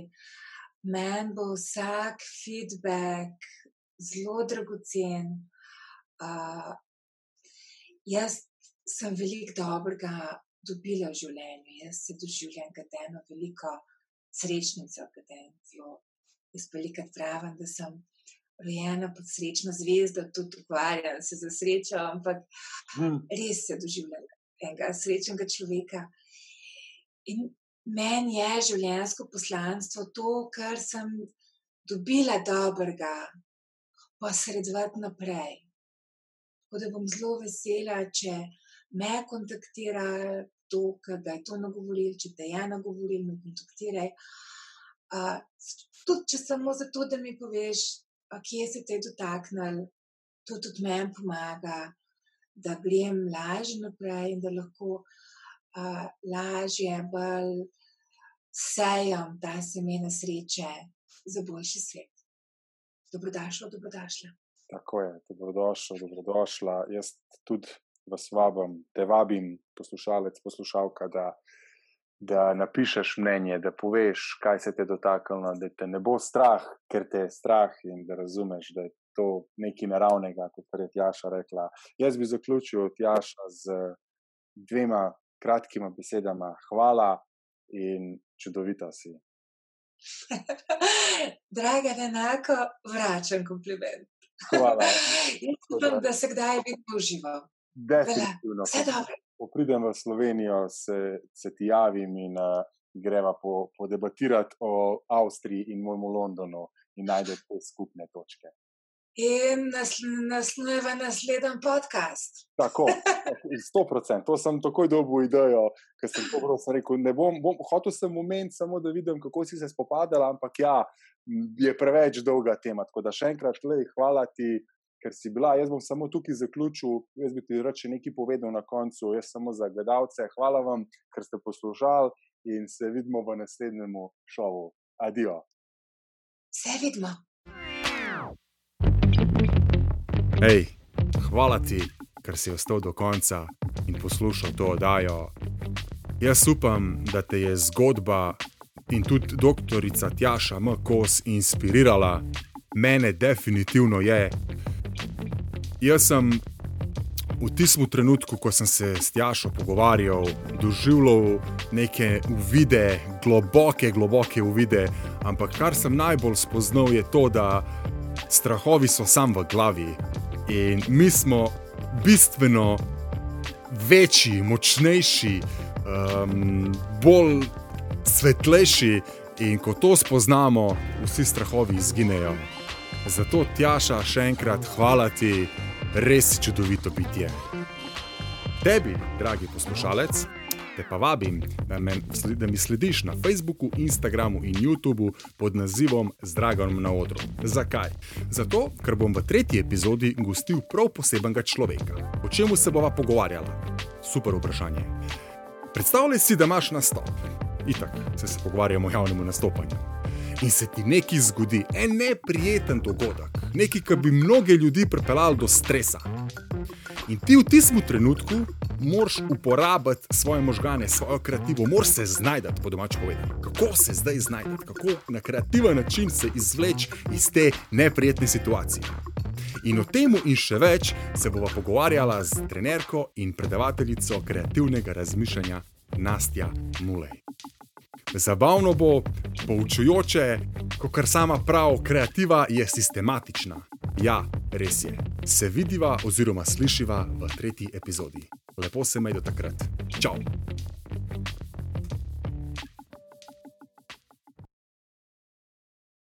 Meni bo vsak feedback zelo dragocen. Uh, jaz sem veliko dobrega dobila v življenju. Jaz se doživljam kot eno veliko srečnico, kot eno zelo. Jaz pa veliko pravim, da sem rojena pod srečno zvezdo, tudi ukvarjam se za srečo, ampak hmm. res se doživljam enega srečnega človeka. In meni je življenjsko poslanstvo to, kar sem dobila dobrega, posredovati naprej. Tako da bom zelo vesela, če me kontaktira, to, da je to nagovoril, če te je nagovoril, me kontaktiraj. Uh, tudi če samo zato, da mi poveš, kje se te je dotaknil, to tudi meni pomaga, da grem lažje naprej in da lahko uh, lažje bolj sejam ta semena sreče za boljši svet. Dobrodošla, dobrodošla. Tako je, dobrodošla, dobrodošla. Jaz tudi vas vabim, te vabim, poslušalec, poslušalka, da da napišeš mnenje, da poveš, kaj se te je dotaknilo, da te ne bo strah, ker te je strah in da razumeš, da je to nekaj naravnega, kot je Tjaša rekla. Jaz bi zaključil Tjaša z dvema kratkima besedama: hvala in čudovita si. Draga, enako vračam kompliment. Hvala. Upam, da se kdaj vidimo živo. Definitivno. Vse dobro. Ko pridem v Slovenijo, se, se ti javim in uh, greva po, podebatirati o Avstriji in mojemu Londonu in najdete te skupne točke. In naslednji naslednji podcast. Tako, sto procent. To sem takoj dobil idejo, ker sem to prav rekel. Bom, bom, hotel sem moment samo, da vidim, kako si se spopadala, ampak ja, je preveč dolga tema. Tako da še enkrat, lej, hvala ti, ker si bila. Jaz bom samo tukaj zaključil, jaz bi ti reče nekaj povedal na koncu, jaz samo za gledalce. Hvala vam, ker ste poslušali in se vidimo v naslednjem šovu. Adijo. Se vidimo. Hej, hvala ti, ker si ostal do konca in poslušal to oddajo. Jaz upam, da te je zgodba in tudi doktorica Tjaša M. Kos inspirirala, mene definitivno je. Jaz sem v tistem trenutku, ko sem se s Tjašo pogovarjal, doživljal neke uvide, globoke, globoke uvide, ampak kar sem najbolj spoznal je to, da strahovi so sam v glavi. In mi smo bistveno večji, močnejši, um, bolj svetlejši, in ko to spoznamo, vsi strahovi izginejo. Zato, Tjaša, še enkrat hvala ti, res čudovito bitje. Tebi, dragi poslušalec, te pa vabim, da, me, da mi slediš na Facebooku, Instagramu in YouTubu pod nazivom Zdravom na odru. Zakaj? Zato, ker bom v tretji epizodi gostil prav posebnega človeka. O čem se bova pogovarjala? Super vprašanje. Predstavljaj si, da imaš nastop. Itak se, se pogovarjamo o javnem nastopanju. In se ti nekaj zgodi, en neprijeten dogodek, nekaj, kar bi mnoge ljudi pripeljal do stresa. In ti v tistem trenutku moraš uporabiti svoje možgane, svojo kreativo, moraš se znajti, po domač povedano. Kako se zdaj znajti, kako na kreativen način se izvleči iz te neprijetne situacije. In o tem in še več se bomo pogovarjala z trenerko in predavateljico kreativnega razmišljanja Nastja Mulej. Zabavno bo, poučujoče, kot kar sama pravi, kreativa je sistematična. Ja, res je. Se vidiva oziroma slišiva v tretji epizodi. Lepo se me do takrat. Čau!